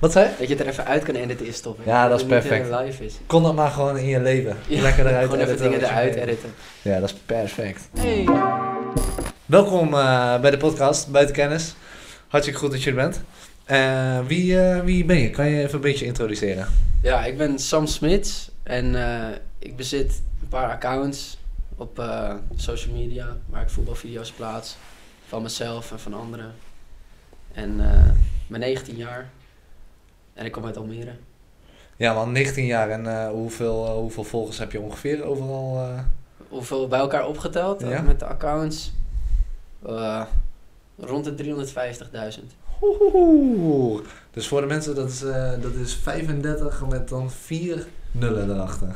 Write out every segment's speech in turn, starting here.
Wat zei? Dat je het er even uit kan editen is top. hè. Ja, dat is het niet, perfect. eh, live is. Kon dat maar gewoon in je leven. Ja, Lekker eruit Gewoon even editen dingen eruit editen. Ja, dat is perfect. Hey. Welkom eh, bij de podcast Buiten Kennis. Hartstikke goed dat je er bent. Eh, wie, eh, wie ben je? Kan je even een beetje introduceren? Ja, ik ben Sam Smits en eh, ik bezit een paar accounts op eh, social media waar ik voetbalvideo's plaats. Van mezelf en van anderen. En eh, ik ben 19 jaar en ik kom uit Almere. Ja man, 19 jaar en eh, hoeveel, eh, hoeveel volgers heb je ongeveer overal? eh? Hoeveel bij elkaar opgeteld Ja. met de accounts? Rond de 350.000. Oeh. Dus voor de mensen, dat is, dat is 35 met dan 4 nullen erachter.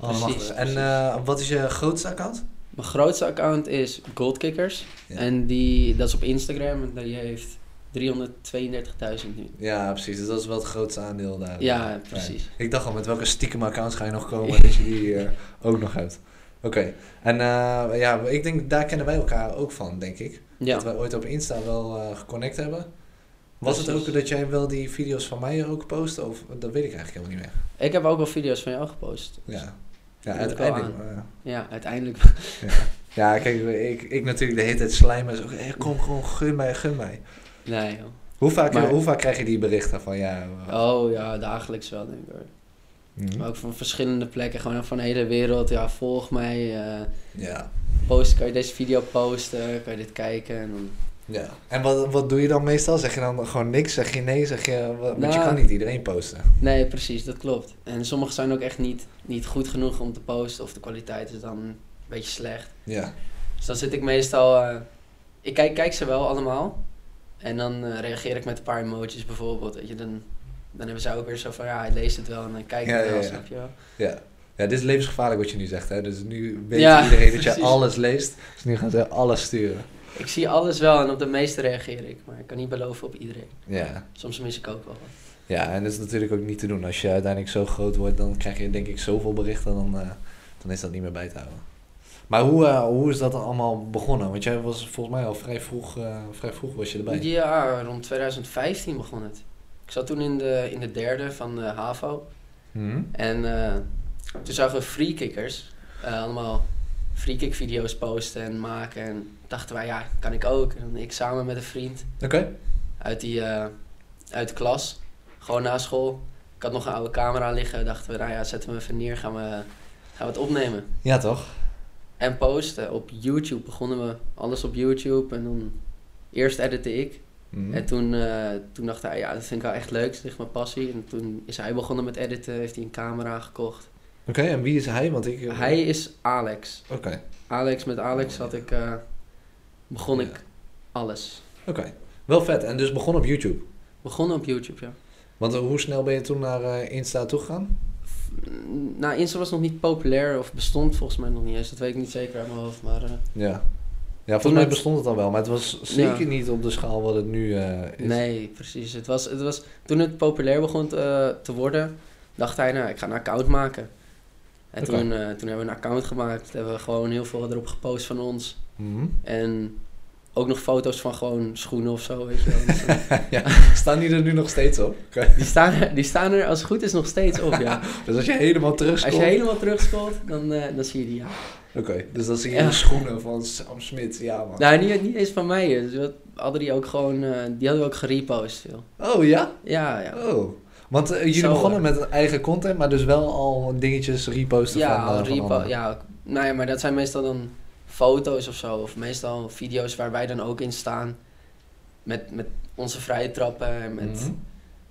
Allemaal Precies. En precies. wat is je grootste account? Mijn grootste account is Goldkickers. Ja. En die, dat is op Instagram en die heeft 332.000 nu. Ja, precies. Dus dat is wel het grootste aandeel daar. Ja, precies. Ik dacht al, met welke stiekem accounts ga je nog komen dat je die eh, ook nog hebt. Oké. En eh, ja, ik denk, daar kennen wij elkaar ook van, denk ik. Ja, Dat wij ooit op Insta wel eh, geconnect hebben. Was het ook dat jij wel die video's van mij ook postte? Of dat weet ik eigenlijk helemaal niet meer. ik heb ook wel video's van jou gepost. Dus Ja. Ja, uiteindelijk. Ja, uiteindelijk. ja. ja, kijk, ik, ik natuurlijk de hele tijd slijmen. Zo, hey, kom gewoon, gun mij, gun mij. Nee joh. Hoe vaak, Maar- hoe vaak krijg je die berichten van ja? Oh ja, dagelijks wel denk ik hoor. mhm. Maar ook van verschillende plekken, gewoon van de hele wereld. Ja, volg mij. eh, Ja. post, kan je deze video posten? Kan je dit kijken? En dan... ja. En wat, wat doe je dan meestal? Zeg je dan gewoon niks? Zeg je nee? Zeg je, wat- want je Nou- kan niet iedereen posten. Nee, precies, dat klopt. En sommige zijn ook echt niet, niet goed genoeg om te posten. Of de kwaliteit is dan een beetje slecht. Ja. Dus dan zit ik meestal... eh, ik kijk, kijk ze wel allemaal. En dan eh, reageer ik met een paar emojis bijvoorbeeld. Weet je, dan, dan hebben zij ook weer zo van... Ja, hij leest het wel en dan kijk ik Ja, wel, ja, ja. snap je wel. Ja. Ja, dit is levensgevaarlijk wat je nu zegt, hè? Dus nu weet Ja, iedereen dat je alles leest. Dus nu gaan ze alles sturen. Ik zie alles wel en op de meeste reageer ik. Maar ik kan niet beloven op iedereen. Ja. Soms mis ik ook wel wat. Ja, en dat is natuurlijk ook niet te doen. Als je uiteindelijk zo groot wordt, dan krijg je denk ik zoveel berichten, dan, eh, dan is dat niet meer bij te houden. Maar hoe, eh, hoe is dat allemaal begonnen? Want jij was volgens mij al vrij vroeg, eh, vrij vroeg was je erbij. Ja, rond 2015 begon het. Ik zat toen in de, in de derde van de HAVO. Mhm. En eh, toen zagen we freekickers allemaal freekick video's posten en maken. En dachten wij, ja, kan ik ook. En ik samen met een vriend Oké. uit, die, uit de klas, gewoon na school. Ik had nog een oude camera liggen. Dachten we, nou ja, zetten we even neer, gaan we, gaan we het opnemen. Ja, toch? En posten. Op YouTube begonnen we alles op YouTube. En dan eerst editte ik. Mhm. En toen, eh, toen dacht hij, ja, dat vind ik wel echt leuk. Dat ligt mijn passie. En toen is hij begonnen met editen. Heeft hij een camera gekocht. Oké, en wie is hij? Want ik... eh, Hij is Alex. Oké, Alex, met Alex Oh, had ik, eh, begon Ja. ik alles. oké. Wel vet. En dus begon op YouTube. Begonnen op YouTube, ja. Want hoe snel ben je toen naar eh, Insta toegegaan? Nou, Insta was nog niet populair of bestond volgens mij nog niet eens. Dat weet ik niet zeker uit mijn hoofd. Maar eh, Ja. Ja, volgens mij het- bestond het al wel, maar het was zeker Ja. niet op de schaal wat het nu eh, is. nee, precies. Het was, het was, toen het populair begon te, te worden, dacht hij, nou, ik ga een account maken. En toen, eh, toen hebben we een account gemaakt. Hebben we gewoon heel veel erop gepost van ons. Mhm. En ook nog foto's van gewoon schoenen of zo, weet je wel. Dus, eh, ja. Staan die er nu nog steeds op? Oké. die, staan er, die staan er als het goed is nog steeds op, ja. Dus als je helemaal terug Als je helemaal terugscrollt, dan, eh, dan zie je die, ja. Oké, dus dan zie je Ja. de schoenen van Sam Smit. Ja, man. Nou, niet, niet eens van mij. Dus we hadden die ook gewoon, eh, die hadden we ook gerepost veel. Oh, ja? Ja, ja. Oh. Want eh, jullie Zo, begonnen eh. met eigen content, maar dus wel al dingetjes reposten Ja, van, eh, van repo, anderen. ja, nou ja, maar dat zijn meestal dan foto's of zo. Of meestal video's waar wij dan ook in staan. Met, met onze vrije trappen en met Mhm.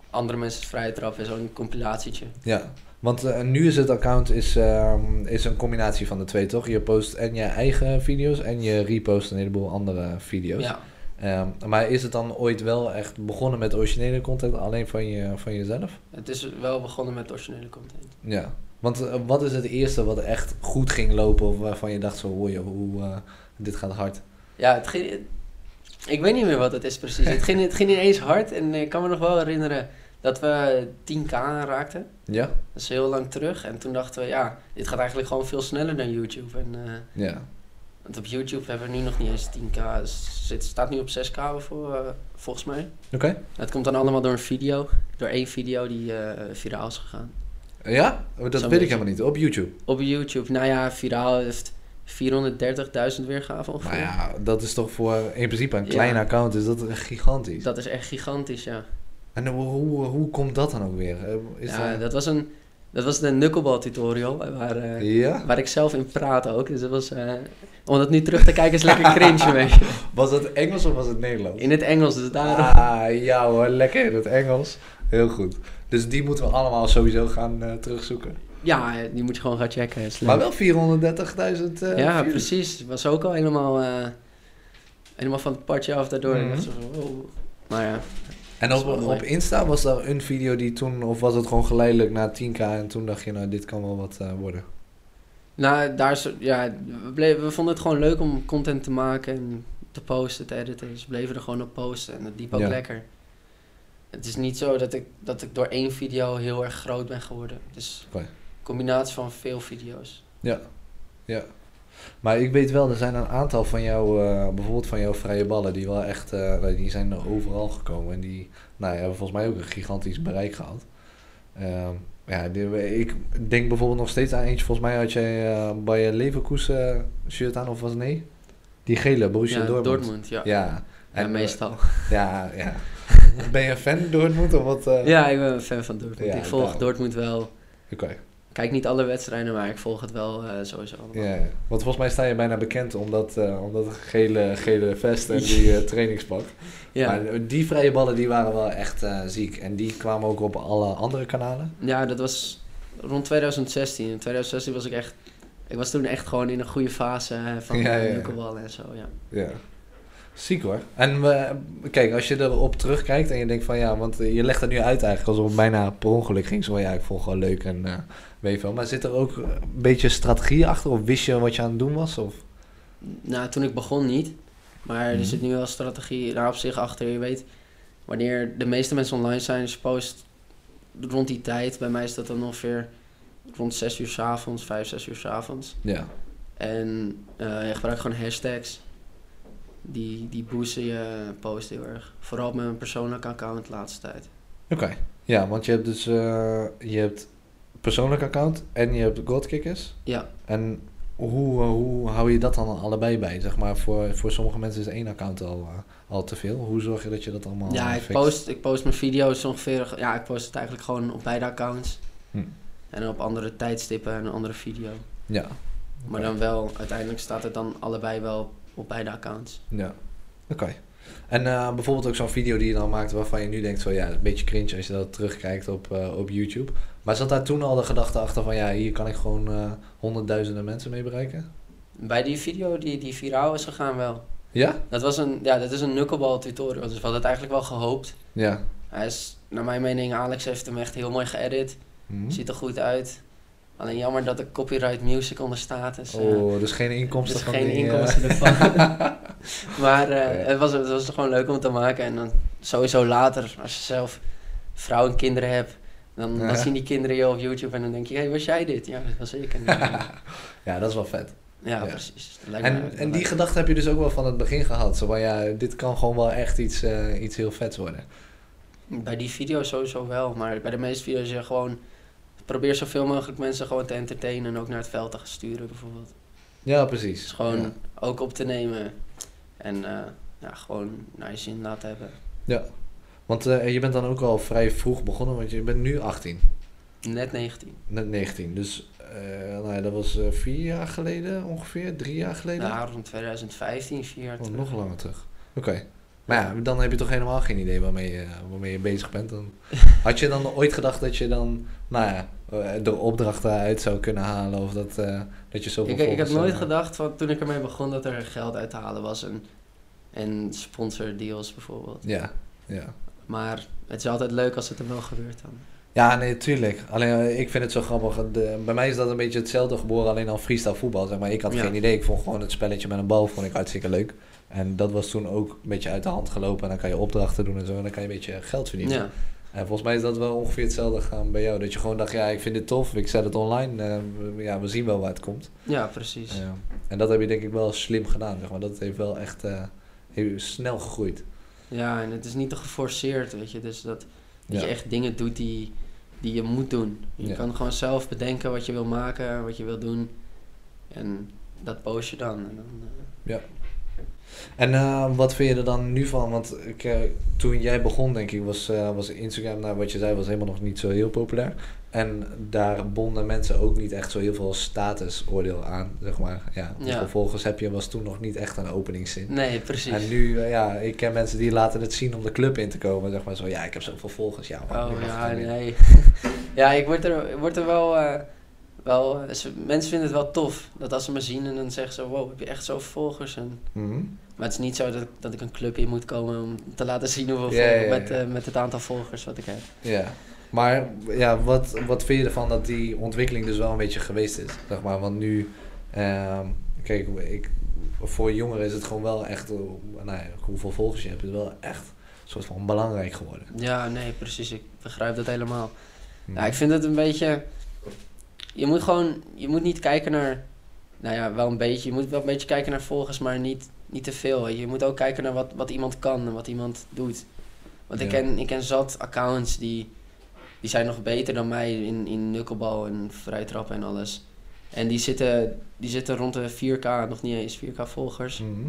andere mensen's vrije trappen. Zo'n compilatietje. Ja, want eh, nu is het account is, ehm, is een combinatie van de twee, toch? Je post en je eigen video's en je repost een heleboel andere video's. Ja. Ehm, maar is het dan ooit wel echt begonnen met originele content alleen van, je, van jezelf? Het is wel begonnen met originele content. Ja. Want eh, wat is het eerste wat echt goed ging lopen of waarvan je dacht zo, hoor je, hoe, eh, dit gaat hard? Ja, het ging, ik weet niet meer wat het is precies. het, ging, het ging ineens hard en ik kan me nog wel herinneren dat we 10k aanraakten. Ja? Dat is heel lang terug. En toen dachten we, ja, dit gaat eigenlijk gewoon veel sneller dan YouTube. En eh, Ja. Want op YouTube hebben we nu nog niet eens 10k. Dus het staat nu op 6k voor, volgens mij. Oké. Het komt dan allemaal door een video. Door één video die viraal is gegaan. Ja? Oh, Dat weet ik helemaal niet. Op YouTube. Op YouTube, nou ja, viraal heeft 430.000 weergaven ongeveer. Maar ja, dat is toch voor in principe een Ja. klein account, is dat gigantisch. Dat is echt gigantisch, ja. En hoe, hoe, hoe komt dat dan ook weer? Eh, Is ja, dat... dat was een... Dat was de knuckleball tutorial, waar, eh, Ja? waar ik zelf in praat ook. Dus dat was... eh, om dat nu terug te kijken is lekker cringe, weet je. Was het Engels of was het Nederlands? In het Engels, dus daarom... Ah, ja hoor, lekker in het Engels. Heel goed. Dus die moeten we allemaal sowieso gaan eh, terugzoeken. Ja, die moet je gewoon gaan checken. Maar wel 430.000 eh ja, views. precies. Was ook al helemaal, eh, helemaal van het padje af daardoor. Mhm. Zo. Maar ja, En Dat op, op Insta was daar een video die toen, of was het gewoon geleidelijk na 10k en toen dacht je, nou dit kan wel wat worden. nou, daar is, ja, we, bleven, we vonden het gewoon leuk om content te maken en te posten, te editen. Dus we bleven er gewoon op posten en het liep ook Ja. lekker. Het is niet zo dat ik, dat ik door één video heel erg groot ben geworden. Oké. een combinatie van veel video's. Ja, ja. Maar ik weet wel, er zijn een aantal van jou, eh, bijvoorbeeld van jouw vrije ballen, die wel echt, eh, die zijn er overal gekomen. En die nou, ja, hebben volgens mij ook een gigantisch bereik gehad. Ehm, ja, die- ik denk bijvoorbeeld nog steeds aan eentje, volgens mij had jij eh, bij je Leverkusen shirt aan, of was het nee? Die gele, Borussia ja, Dortmund. ja. Ja, Ja, en, eh, meestal. Ja, ja. ben je een fan Dortmund of wat? eh? Ja, ik ben een fan van Dortmund. Ja, ik volg daarom. Dortmund wel. Oké. Kijk niet alle wedstrijden, maar ik volg het wel eh, sowieso allemaal. Ja, want volgens mij sta je bijna bekend om dat, eh, om dat gele, gele vest en die trainingspak. Ja. Maar die vrije ballen die waren wel echt ziek. En die kwamen ook op alle andere kanalen. Ja, dat was rond 2016. In 2016 was ik echt... Ik was toen echt gewoon in een goede fase van Ja, en zo, ja. Ja. Ziek hoor. En eh, kijk, als je erop terugkijkt en je denkt van ja, want eh, je legt het nu uit eigenlijk alsof het bijna per ongeluk ging. Zo van, ja, ik vond gewoon leuk en eh weet wel. Maar zit er ook een beetje strategie achter? Of wist je wat je aan het doen was? Of? Nou, toen ik begon niet. Maar Mhm. er zit nu wel strategie daar op zich achter. Je weet, wanneer de meeste mensen online zijn, je post rond die tijd. Bij mij is dat dan ongeveer rond 6 uur s avonds, 5, 6 uur s avonds. Ja. En eh, je gebruikt gewoon hashtags. Die, die boosten je post heel erg. Vooral op mijn persoonlijke account de laatste tijd. Oké. Ja, want je hebt dus eh, je hebt persoonlijk account en je hebt Godkickers. Ja, En hoe, eh, hoe hou je dat dan allebei bij? Zeg maar, voor, voor sommige mensen is één account al, eh, al te veel. Hoe zorg je dat je dat allemaal ja ik, fixt? post, ik post mijn video's ongeveer... Ja, ik post het eigenlijk gewoon op beide accounts. Hm. En op andere tijdstippen en een andere video. Ja. Maar dan wel, uiteindelijk staat het dan allebei wel op beide accounts. Ja. Oké. En eh, bijvoorbeeld ook zo'n video die je dan maakt waarvan je nu denkt van ja, een beetje cringe als je dat terugkijkt op, eh, op YouTube. Maar zat daar toen al de gedachte achter van ja, hier kan ik gewoon eh, honderdduizenden mensen mee bereiken? Bij die video die, die viraal is gegaan wel. Ja? Dat, was een, ja, dat is een knuckleball tutorial, dus we hadden het eigenlijk wel gehoopt. Ja. Hij is, naar mijn mening, Alex heeft hem echt heel mooi geëdit. Hm? Ziet er goed uit. Alleen jammer dat er copyright music onder staat. Dus, eh, Oh, dus geen inkomsten dus van geen die, eh, inkomsten ervan. maar eh, Ja. het, was, het was gewoon leuk om te maken. En dan sowieso later, als je zelf vrouw en kinderen hebt, dan, dan Ja. zien die kinderen je op YouTube en dan denk je, hé, hey, was jij dit? Ja, dat was ik. En, eh, ja, dat is wel vet. ja, Ja. precies. En, en die gedachte heb je dus ook wel van het begin gehad. Zo van ja, dit kan gewoon wel echt iets, eh, iets heel vets worden. Bij die video's sowieso wel, maar bij de meeste video's je gewoon... Probeer zoveel mogelijk mensen gewoon te entertainen en ook naar het veld te gaan sturen bijvoorbeeld. Ja, precies. Dus gewoon Ja. ook op te nemen en eh, ja, gewoon naar je zin laten hebben. Ja. Want eh, je bent dan ook al vrij vroeg begonnen, want je bent nu 18. Net 19. Net 19. Dus eh, nou ja, dat was vier jaar geleden ongeveer, drie jaar geleden. Ja, rond 2015, vier jaar Oh, nog langer terug. Oké. Maar ja, dan heb je toch helemaal geen idee waarmee je, waarmee je bezig bent. Dan, had je dan ooit gedacht dat je dan, nou ja, de opdrachten uit zou kunnen halen? Of dat, eh, dat je zoveel Ik, ik heb volgers, nooit eh, gedacht van toen ik ermee begon dat er geld uit te halen was en, en sponsordeals bijvoorbeeld. Ja, ja. Maar het is altijd leuk als het er wel gebeurt dan. Ja, nee, tuurlijk. Alleen eh, ik vind het zo grappig. De, bij mij is dat een beetje hetzelfde geboren, alleen al freestyle voetbal. Zeg maar. Ik had Ja. geen idee. Ik vond gewoon het spelletje met een bal vond ik hartstikke leuk. En dat was toen ook een beetje uit de hand gelopen. En dan kan je opdrachten doen en zo. En dan kan je een beetje geld verdienen. Ja, En volgens mij is dat wel ongeveer hetzelfde gaan bij jou. Dat je gewoon dacht, ja, ik vind dit tof, ik zet het online. eh, ja, we zien wel waar het komt. Ja, precies. Ja. En dat heb je denk ik wel slim gedaan, zeg maar. Dat heeft wel echt eh, heel snel gegroeid. Ja, en het is niet te geforceerd, weet je. Dus dat, dat Ja. je echt dingen doet die, die je moet doen. Je Ja. kan gewoon zelf bedenken wat je wil maken, wat je wil doen. En dat post je dan. En dan eh, En eh, wat vind je er dan nu van? Want ik, eh, toen jij begon, denk ik, was, eh, was Instagram, nou, wat je zei, was helemaal nog niet zo heel populair. En daar bonden mensen ook niet echt zo heel veel statusoordeel aan, zeg maar. Ja, Ja. vervolgens heb je, was toen nog niet echt een openingszin. nee, precies. En nu, ja, ik ken mensen die laten het zien om de club in te komen. Zeg maar zo, ja, ik heb zoveel volgers. Ja, Oh ja, nee. ja, ik word er, word er wel, wel... ze- mensen vinden het wel tof. Dat als ze me zien en dan zeggen ze... Wow, heb je echt zoveel volgers? En, Mhm. maar het is niet zo dat, ik- dat ik een club in moet komen om te laten zien hoeveel Ja, ja, met, eh, met het aantal volgers wat ik heb. Ja. Maar ja, wat, wat vind je ervan dat die ontwikkeling dus wel een beetje geweest is? Zeg maar, want nu, ehm, kijk, ik, voor jongeren is het gewoon wel echt, eh, nou hoeveel volgers je hebt, is wel echt een soort van belangrijk geworden. Ja, nee, precies. Ik begrijp dat helemaal. Mhm. Ja, ik vind het een beetje. Je moet gewoon. Je moet niet kijken naar. Nou ja, wel een beetje. Je moet wel een beetje kijken naar volgers, maar niet, niet te veel. Je moet ook kijken naar wat, wat iemand kan en wat iemand doet. Want ik, ken, ik ken zat accounts die. Die zijn nog beter dan mij in, in knucklebal en vrijtrappen en alles. En die zitten, die zitten rond de 4K, nog niet eens 4K volgers. Mhm.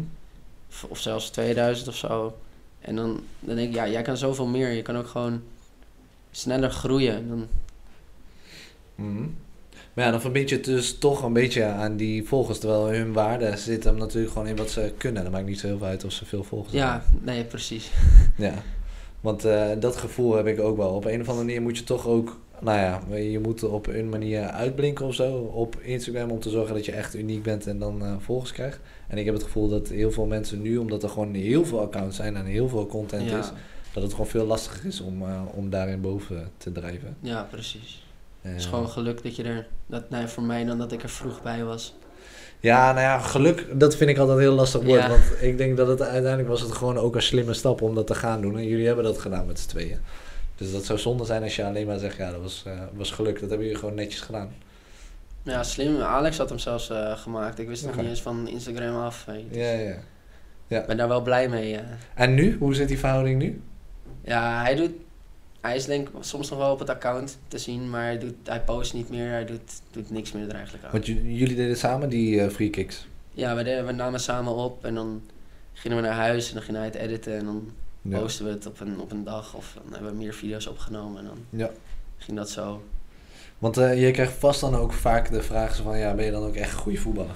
Of, of zelfs 2000 of zo. En dan, dan denk ik, ja, jij kan zoveel meer. Je kan ook gewoon sneller groeien. En dan, Mhm. Maar ja, dan verbind je het dus toch een beetje aan die volgers, terwijl hun waarde zit hem natuurlijk gewoon in wat ze kunnen. Dat maakt niet zo heel veel uit of ze veel volgers Ja, nee, precies. Ja, want eh, dat gevoel heb ik ook wel. Op een of andere manier moet je toch ook, nou ja, je moet op een manier uitblinken of zo op Instagram om te zorgen dat je echt uniek bent en dan eh, volgers krijgt. En ik heb het gevoel dat heel veel mensen nu, omdat er gewoon heel veel accounts zijn en heel veel content Ja, is, dat het gewoon veel lastiger is om, eh, om daarin boven te drijven. ja, precies. Eh, Het is gewoon geluk dat je er, dat, nou ja, voor mij dan dat ik er vroeg bij was. Ja, nou ja, geluk, dat vind ik altijd een heel lastig woord. Ja. Want ik denk dat het uiteindelijk was het gewoon ook een slimme stap om dat te gaan doen. En jullie hebben dat gedaan met z'n tweeën. Dus dat zou zonde zijn als je alleen maar zegt, ja, dat was, eh, was geluk. Dat hebben jullie gewoon netjes gedaan. Ja, slim. Alex had hem zelfs eh, gemaakt. Ik wist nog niet eens van Instagram af. weet je. Dus Ja, ja. Ik ben daar wel blij mee. eh. En nu? Hoe zit die verhouding nu? Ja, hij doet... Hij is denk ik soms nog wel op het account te zien, maar hij, doet, hij post niet meer. Hij doet, doet niks meer er eigenlijk aan. Want jullie deden samen die eh, free kicks. Ja, we, deden, we namen samen op en dan gingen we naar huis en dan ging hij het editen en dan Ja. posten we het op een, op een dag of dan hebben we meer video's opgenomen en dan Ja. ging dat zo. Want eh, je krijgt vast dan ook vaak de vraag van, ja, ben je dan ook echt een goede voetballer?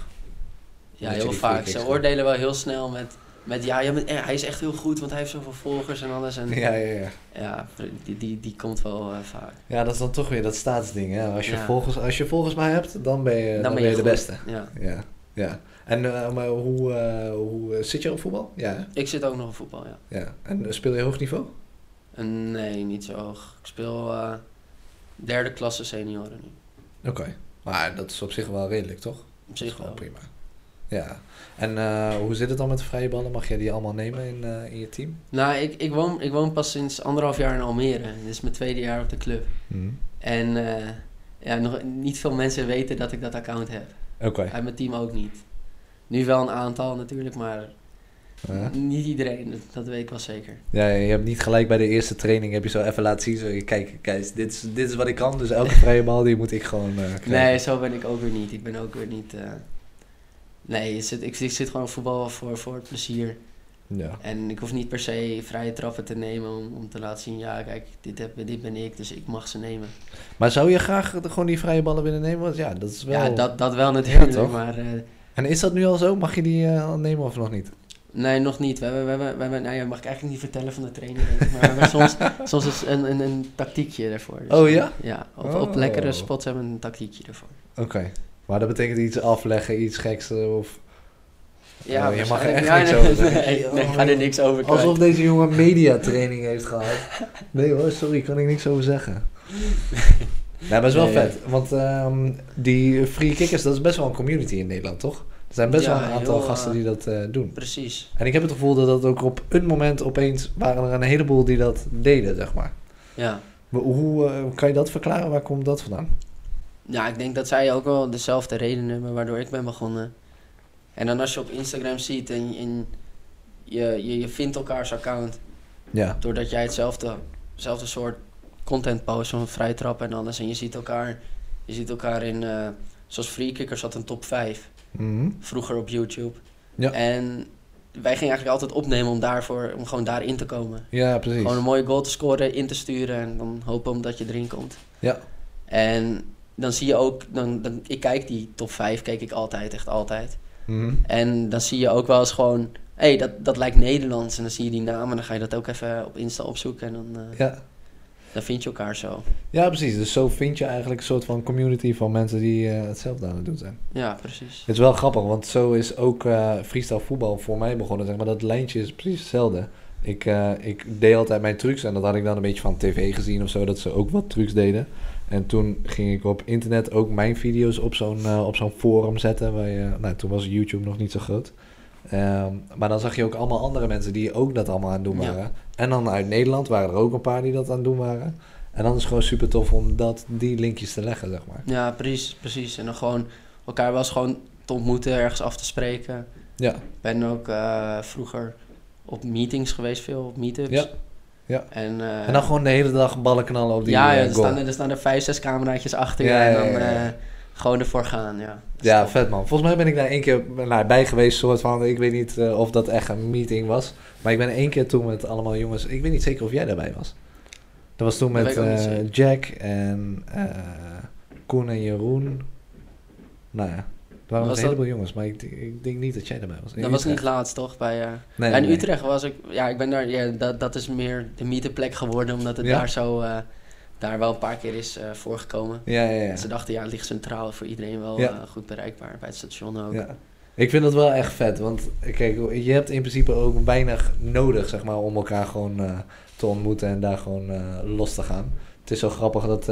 Ja, heel vaak. Ze oordelen wel heel snel met, met ja, eh, hij is echt heel goed, want hij heeft zoveel volgers en alles. En, Ja, ja, ja. ja, die, die, die komt wel eh, vaak. Ja, dat is dan toch weer dat staatsding, hè. Als je, Ja. volgens, als je volgens mij hebt, dan ben je, dan ben je, de beste. Ja. Ja, ja. En eh, maar hoe, hoe zit je op voetbal? Ja, hè? Ik zit ook nog op voetbal, ja. ja. En speel je hoog niveau? Nee, niet zo hoog. Ik speel derde klasse senioren nu. Oké. Maar dat is op zich wel redelijk, toch? Op zich wel. prima. Ja. En eh, hoe zit het dan met de vrije ballen? Mag jij die allemaal nemen in, eh, in je team? Nou, ik, ik, woon, ik woon pas sinds anderhalf jaar in Almere. Dit is mijn tweede jaar op de club. En eh, ja, nog, niet veel mensen weten dat ik dat account heb. Oké. Uit mijn team ook niet. Nu wel een aantal natuurlijk, maar Ja. niet iedereen. Dat, weet ik wel zeker. Ja, je hebt niet gelijk bij de eerste training heb je zo even laten zien. Zo, kijk, kijk dit, is, dit is wat ik kan. Dus elke vrije bal die moet ik gewoon krijgen. Nee, zo ben ik ook weer niet. Ik ben ook weer niet... nee, ik zit, ik, ik zit gewoon voetbal voor, voor het plezier. Ja. En ik hoef niet per se vrije trappen te nemen om, om te laten zien... Ja, kijk, dit, heb, dit ben ik, dus ik mag ze nemen. Maar zou je graag de- gewoon die vrije ballen willen nemen? Want ja, dat is wel... Ja, dat, dat wel natuurlijk, maar... eh, En is dat nu al zo? Mag je die eh, al nemen of nog niet? Nee, nog niet. We hebben, we hebben, we hebben, nou ja, mag ik eigenlijk niet vertellen van de ik, Maar we hebben soms, soms is een, een, een tactiekje daarvoor. Dus, Oh, ja? Ja, op, Oh. op lekkere spots hebben we een tactiekje ervoor. Oké. Maar dat betekent iets afleggen, iets geks eh, of... Ja, Oh, je mag er echt Ja, niks nee, over zeggen. Nee, nee, ik ga er niks over kwijt. Alsof deze jongen mediatraining heeft gehad. Nee hoor, sorry, kan ik niks over zeggen. Nee, maar het is wel Nee, vet. Want ehm, die free kickers, dat is best wel een community in Nederland, toch? Er zijn best Ja, wel een aantal heel, gasten die dat eh, doen. Precies. En ik heb het gevoel dat dat ook op een moment opeens waren er een heleboel die dat deden, zeg maar. Ja. Maar hoe eh, kan je dat verklaren? Waar komt dat vandaan? Ja, ik denk dat zij ook wel dezelfde redenen hebben waardoor ik ben begonnen. En dan als je op Instagram ziet en, en je, je, je vindt elkaars account, Ja. doordat jij hetzelfde, hetzelfde soort content post, zo'n vrij trap en alles, en je ziet elkaar, je ziet elkaar in, eh, zoals Free Kickers had een top 5, Mhm. vroeger op YouTube. Ja. En wij gingen eigenlijk altijd opnemen om, daarvoor, om gewoon daarin te komen. Ja, precies. Gewoon een mooie goal te scoren, in te sturen en dan hopen omdat je erin komt. Ja. En dan zie je ook, dan, dan, ik kijk die top 5, keek ik altijd, echt altijd. Mhm. En dan zie je ook wel eens gewoon, hé, hey, dat, dat lijkt Nederlands. En dan zie je die naam en dan ga je dat ook even op Insta opzoeken en dan, eh, Ja. dan vind je elkaar zo. ja, precies. Dus zo vind je eigenlijk een soort van community van mensen die eh, hetzelfde aan het doen zijn. Ja, precies. Het is wel grappig, want zo is ook eh freestyle voetbal voor mij begonnen. Zeg maar dat lijntje is precies hetzelfde. Ik, ik deed altijd mijn trucs en dat had ik dan een beetje van tv gezien of zo, dat ze ook wat trucs deden. En toen ging ik op internet ook mijn video's op zo'n eh, op zo'n forum zetten. Waar je, nou, toen was YouTube nog niet zo groot. Ehm, maar dan zag je ook allemaal andere mensen die ook dat allemaal aan het doen Ja. waren. En dan uit Nederland waren er ook een paar die dat aan het doen waren. En dan is het gewoon super tof om dat, die linkjes te leggen, zeg maar. Ja, precies, precies. En dan gewoon elkaar wel eens gewoon te ontmoeten, ergens af te spreken. Ja, Ik ben ook eh, vroeger op meetings geweest, veel op meetups. Ja, ja. En, eh, en dan gewoon de hele dag ballen knallen op die ja, ja, eh, er, goal. staan, er staan er vijf, zes cameraatjes achter Ja, je ja, en dan eh, gewoon ervoor gaan, ja. Ja, top. vet man. Volgens mij ben ik daar één keer bij geweest, soort van. Ik weet niet of dat echt een meeting was. Maar ik ben één keer toen met allemaal jongens. Ik weet niet zeker of jij daarbij was. Dat was toen met. Jack en Koen en Jeroen. Nou ja, waren Was een dat- heleboel jongens, maar ik, ik denk niet dat jij daarbij was. In Dat was niet laatst, toch? Bij, eh, Nee, in nee. Utrecht was ik, ja, ik ben daar, ja, dat, dat is meer de meetuplek geworden, omdat het Ja? daar zo, eh, daar wel een paar keer is eh, voorgekomen. Ja, ja, ja. Ze dachten, ja, het ligt centraal voor iedereen wel Ja. eh, goed bereikbaar, bij het station ook. Ja. Ik vind dat wel echt vet, want kijk, je hebt in principe ook weinig nodig, zeg maar, om elkaar gewoon eh, te ontmoeten en daar gewoon eh, los te gaan. Het is zo grappig dat,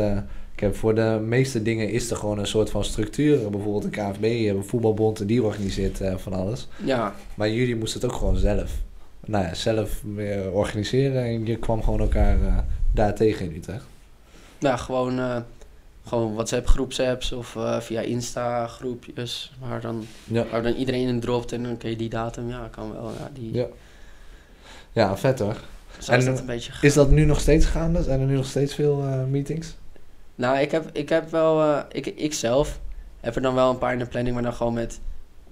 eh, kijk, voor de meeste dingen is er gewoon een soort van structuur. Bijvoorbeeld een KFB, een voetbalbond die organiseert eh, van alles. Ja, Maar jullie moesten het ook gewoon zelf, nou ja, zelf eh, organiseren en je kwam gewoon elkaar eh, daar tegen in Utrecht. ja gewoon, eh, gewoon WhatsApp groepsapps of via Insta groepjes, waar dan, Ja. waar dan iedereen in dropt en dan kun je die datum, ja, kan wel, ja, die, Ja. Ja, vet hoor. zo is dat een beetje Is dat nu nog steeds gaande? Zijn er nu nog steeds veel meetings? Nou, ik heb, ik heb wel, eh, ik, ik zelf heb er dan wel een paar in de planning, maar dan gewoon met,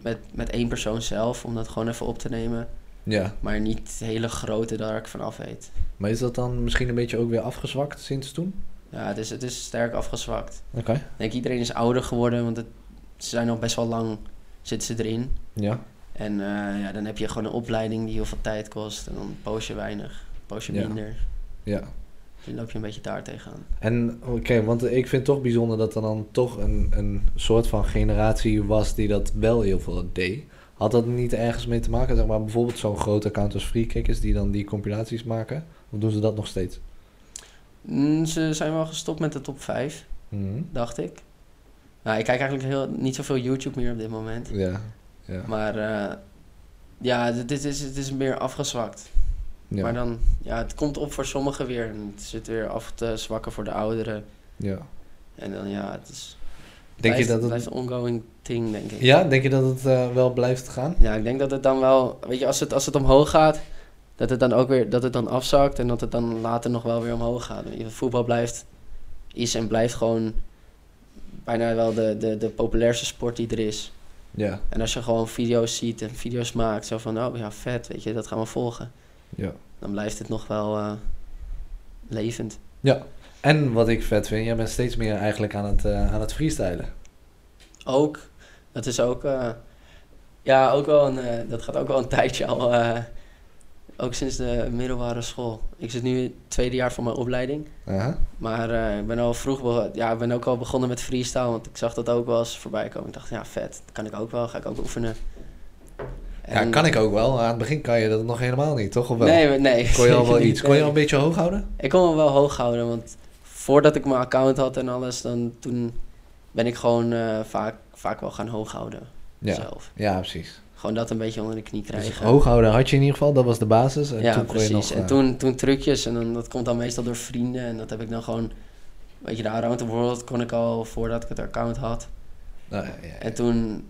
met, met één persoon zelf, om dat gewoon even op te nemen. Ja. Maar niet hele grote daar ik vanaf weet. Maar is dat dan misschien een beetje ook weer afgezwakt sinds toen? Ja, het is, het is sterk afgezwakt. Oké. Ik denk iedereen is ouder geworden, want het, ze zijn al best wel lang, zitten ze erin. Ja. En eh, ja, dan heb je gewoon een opleiding die heel veel tijd kost en dan post je weinig, post je Ja. minder. Ja. Loop je een beetje daar tegenaan. En oké, want ik vind het toch bijzonder dat er dan toch een, een soort van generatie was die dat wel heel veel deed. Had dat niet ergens mee te maken? Zeg maar bijvoorbeeld zo'n grote account als Freekickers die dan die compilaties maken? Of doen ze dat nog steeds? Mm, ze zijn wel gestopt met de top 5, Mhm. dacht ik. Nou, ik kijk eigenlijk heel, niet zoveel YouTube meer op dit moment. Ja. Ja. Maar eh, ja, dit dit is, het is meer afgezwakt. Ja. Maar dan, ja, het komt op voor sommigen weer. En het zit weer af te zwakken voor de ouderen. ja. En dan, ja, het is... Denk je dat het... blijft een ongoing thing, denk ik. Ja, denk je dat het eh, wel blijft gaan? Ja, ik denk dat het dan wel... Weet je, als het, als het omhoog gaat, dat het dan ook weer... Dat het dan afzakt en dat het dan later nog wel weer omhoog gaat. Voetbal blijft... Is en blijft gewoon bijna wel de, de, de populairste sport die er is. Ja. En als je gewoon video's ziet en video's maakt, zo van, oh ja, vet, weet je, dat gaan we volgen. Ja. Dan blijft het nog wel eh, levend. Ja. En wat ik vet vind, jij bent steeds meer eigenlijk aan het, eh, aan het freestylen. Ook, dat is ook, eh, ja, ook wel een, dat gaat ook wel een tijdje al, ook sinds de middelbare school. Ik zit nu het tweede jaar van mijn opleiding, Aha. maar ik ben al vroeg, ja, ik ben ook al begonnen met freestyle, want ik zag dat ook wel eens voorbij komen. Ik dacht, ja, vet, dat kan ik ook wel, ga ik ook oefenen. Ja, En- kan ik ook wel. Aan het begin kan je dat nog helemaal niet, toch? Of wel? Nee, nee. Kon je al wel iets? Kon je al een beetje hoog houden? Ik kon wel hoog houden, want voordat ik mijn account had en alles, dan toen ben ik gewoon eh, vaak, vaak wel gaan hoog houden Ja. zelf. Ja, precies. Gewoon dat een beetje onder de knie Dus krijgen. hoog houden had je in ieder geval, dat was de basis. En ja, toen kon precies. je nog... en eh, toen, toen trucjes en dan, dat komt dan meestal door vrienden. En dat heb ik dan gewoon... Weet je, de Around the World kon ik al voordat ik het account had. nou, ja, ja, En toen,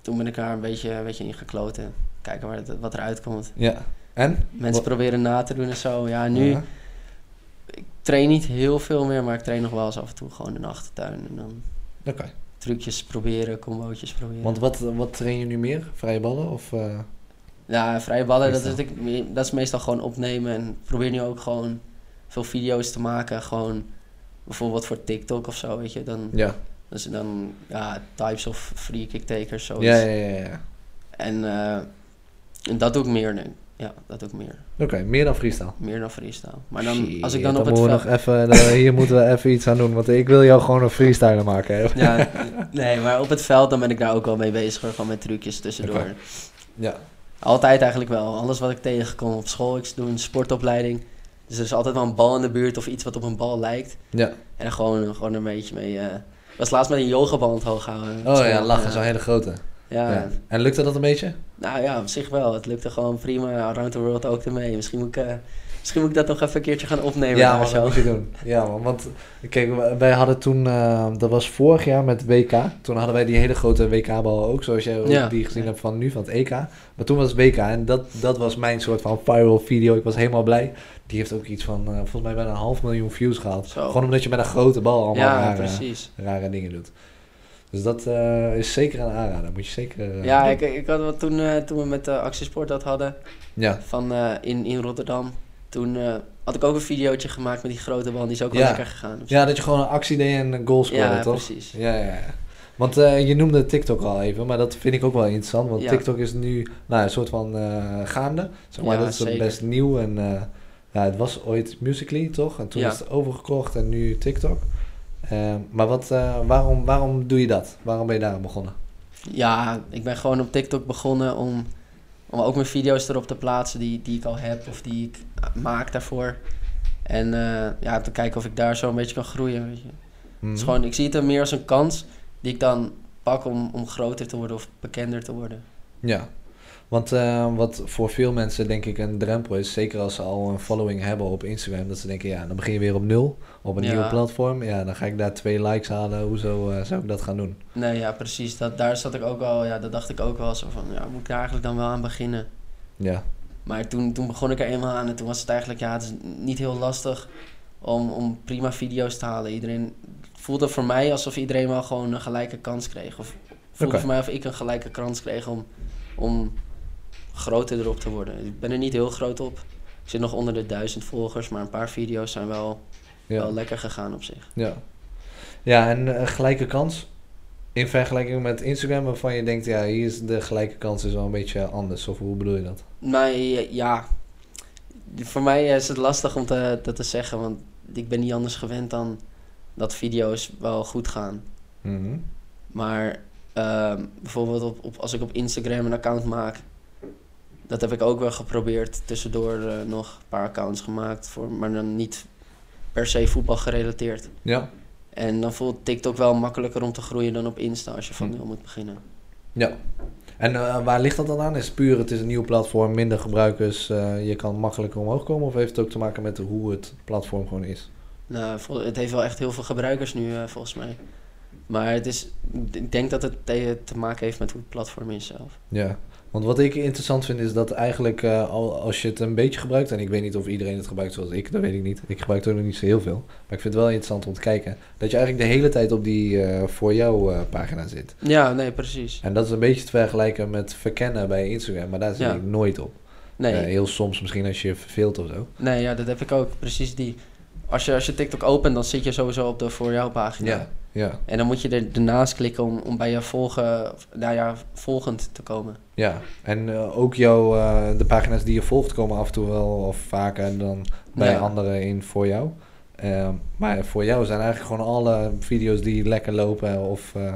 toen ben ik daar een beetje, een beetje in gekloten. Kijken waar het, wat eruit komt. ja. En? Mensen Wat- proberen na te doen en zo. Ja, nu... Ja. Ik train niet heel veel meer, maar ik train nog wel eens af en toe gewoon in de achtertuin. En dan Oké. trucjes proberen, combootjes proberen. Want wat, wat train je nu meer? Vrije ballen of... eh, Ja, vrije ballen, dat is, Meestal. ik- dat is meestal gewoon opnemen. En probeer nu ook gewoon veel video's te maken. Gewoon bijvoorbeeld voor TikTok of zo, weet je. Dan, Ja. Dus dan ja, types of free kick takers, zoiets. Ja, ja, ja. ja. En, eh, en dat doe ik meer nu. Ja, dat doe ik meer. Oké, meer dan freestyle. Meer dan freestyle. Maar dan, Shit, als ik dan op het veld... nog even, eh, hier moeten we even iets aan doen, want ik wil jou gewoon een freestyler maken. Hè? Ja, nee, maar op het veld dan ben ik daar ook wel mee bezig, hoor, gewoon met trucjes tussendoor. Ja. Altijd eigenlijk wel. Alles wat ik tegenkom op school, ik doe een sportopleiding. Dus er is altijd wel een bal in de buurt of iets wat op een bal lijkt. Ja. En dan gewoon, gewoon een beetje mee... eh was laatst met een yogaband hoog houden. Oh ja, lachen, zo'n hele grote. Ja. Ja. En lukte dat een beetje? nou ja, op zich wel. Het lukte gewoon prima. Around the World ook ermee. Misschien moet ik, eh, misschien moet ik dat nog even een keertje gaan opnemen ja, man, zo. dat moet je doen. Ja, man, want kijk, wij hadden toen, eh, dat was vorig jaar met WK. Toen hadden wij die hele grote WK-bal ook, zoals jij Ja. die gezien Ja. hebt van nu, van het EK. Maar toen was het WK en dat, dat was mijn soort van viral video. Ik was helemaal blij. Die heeft ook iets van, eh, volgens mij bijna een half miljoen views gehaald. Zo. Gewoon omdat je met een grote bal allemaal Ja, rare, precies. rare dingen doet. Dus dat eh, is zeker een aanrader. Moet je zeker... eh, Ja, ik, ik had wat toen, toen we met de actiesport dat hadden Ja, van, in, in Rotterdam. Toen had ik ook een videootje gemaakt met die grote bal. Die is ook wel Ja. lekker gegaan. ja, dat je gewoon een actie deed en een goal scoorde, ja toch? precies. Ja, ja, ja. Want je noemde TikTok al even, maar dat vind ik ook wel interessant. Want Ja. TikTok is nu nou, een soort van gaande. Zeg maar, dat is zeker. best nieuw. En ja, het was ooit Musical.ly, toch? En toen Ja. is het overgekocht en nu TikTok. Eh, maar wat, eh, waarom, waarom doe je dat? Waarom ben je daar aan begonnen? Ja, ik ben gewoon op TikTok begonnen om, om ook mijn video's erop te plaatsen die, die ik al heb of die ik maak daarvoor. En eh, ja, te kijken of ik daar zo een beetje kan groeien. Weet je. Mhm. Het is gewoon, ik zie het er meer als een kans die ik dan pak om, om groter te worden of bekender te worden. Ja, want eh, wat voor veel mensen denk ik een drempel is, zeker als ze al een following hebben op Instagram, dat ze denken, ja, dan begin je weer op nul, op een Ja. nieuw platform. Ja, dan ga ik daar twee likes halen, hoezo eh, zou ik dat gaan doen? Nee, ja, precies. Dat, daar zat ik ook wel, ja, dat dacht ik ook wel zo van, ja, moet ik daar eigenlijk dan wel aan beginnen? Ja, Maar toen, toen begon ik er eenmaal aan en toen was het eigenlijk, ja, het is niet heel lastig om, om prima video's te halen. Iedereen het voelde voor mij alsof iedereen wel gewoon een gelijke kans kreeg. Of voelde voor mij of ik een gelijke kans kreeg om, om groter erop te worden. Ik ben er niet heel groot op. Ik zit nog onder de duizend volgers, maar een paar video's zijn wel, ja. wel lekker gegaan op zich. Ja, ja en eh, gelijke kans in vergelijking met Instagram, waarvan je denkt, ja, hier is de gelijke kans is wel een beetje anders. Of hoe bedoel je dat? Nee, ja. Voor mij is het lastig om te, dat te zeggen, want ik ben niet anders gewend dan dat video's wel goed gaan. Mhm. Maar ehm, bijvoorbeeld op, op, als ik op Instagram een account maak, dat heb ik ook wel geprobeerd. Tussendoor eh, nog een paar accounts gemaakt, voor, maar dan niet per se voetbal gerelateerd. Ja, En dan voelt TikTok wel makkelijker om te groeien dan op Insta als je van Hm. nul moet beginnen. ja. En eh, waar ligt dat dan aan? Is het puur, het is een nieuw platform, minder gebruikers, eh, je kan makkelijker omhoog komen? Of heeft het ook te maken met hoe het platform gewoon is? Nou, het heeft wel echt heel veel gebruikers nu, volgens mij. Maar het is, ik denk dat het te, te maken heeft met hoe het platform is zelf. Ja, want wat ik interessant vind is dat eigenlijk al, als je het een beetje gebruikt, en ik weet niet of iedereen het gebruikt zoals ik, dat weet ik niet. Ik gebruik er nog niet zo heel veel. Maar ik vind het wel interessant om te kijken dat je eigenlijk de hele tijd op die eh, voor jou eh, pagina zit. Ja, nee, precies. En dat is een beetje te vergelijken met verkennen bij Instagram, maar daar zit Ja. ik nooit op. Nee, heel soms misschien als je je verveelt of zo. nee ja, dat heb ik ook. Precies die. Als je, als je TikTok opent, dan zit je sowieso op de voor jou pagina. Ja, ja, En dan moet je er ernaast klikken om, om bij je volgen, nou ja, volgend te komen. ja. En eh, ook jouw, eh, de pagina's die je volgt komen af en toe wel of vaker dan bij Ja. anderen in voor jou. Ehm, maar voor jou zijn eigenlijk gewoon alle video's die lekker lopen of... eh,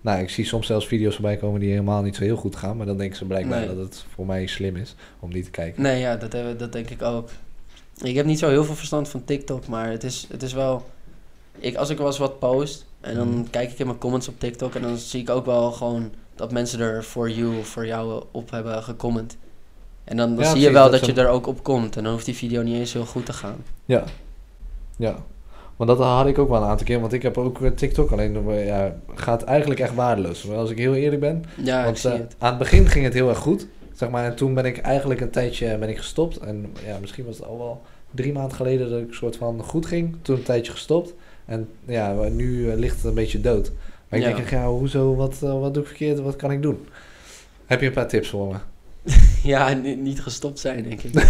nou, ik zie soms zelfs video's voorbij komen die helemaal niet zo heel goed gaan. Maar dan denken ze blijkbaar Nee. dat het voor mij slim is om die te kijken. Nee, ja, dat, heb- dat denk ik ook. Ik heb niet zo heel veel verstand van TikTok, maar het is, het is wel... Ik, als ik wel eens wat post en dan Mhm. kijk ik in mijn comments op TikTok en dan zie ik ook wel gewoon dat mensen er voor you of voor jou op hebben gecomment. En dan, dan Ja, zie je wel dat je er ook op komt. En dan hoeft die video niet eens heel goed te gaan. Ja. Ja. Want dat had ik ook wel een aantal keer. Want ik heb ook eh, TikTok. Alleen eh, ja, gaat eigenlijk echt waardeloos. Maar als ik heel eerlijk ben. Ja, ik want zie eh, het. aan het begin ging het heel erg goed. Zeg maar, en toen ben ik eigenlijk een tijdje ben ik gestopt. En ja, misschien was het al wel drie maanden geleden dat ik soort van goed ging. Toen een tijdje gestopt. En ja, nu eh, ligt het een beetje dood. Maar ik Ja. denk, ja, hoezo, wat, eh, wat doe ik verkeerd, wat kan ik doen? Heb je een paar tips voor me? Ja, ni- niet gestopt zijn, denk ik.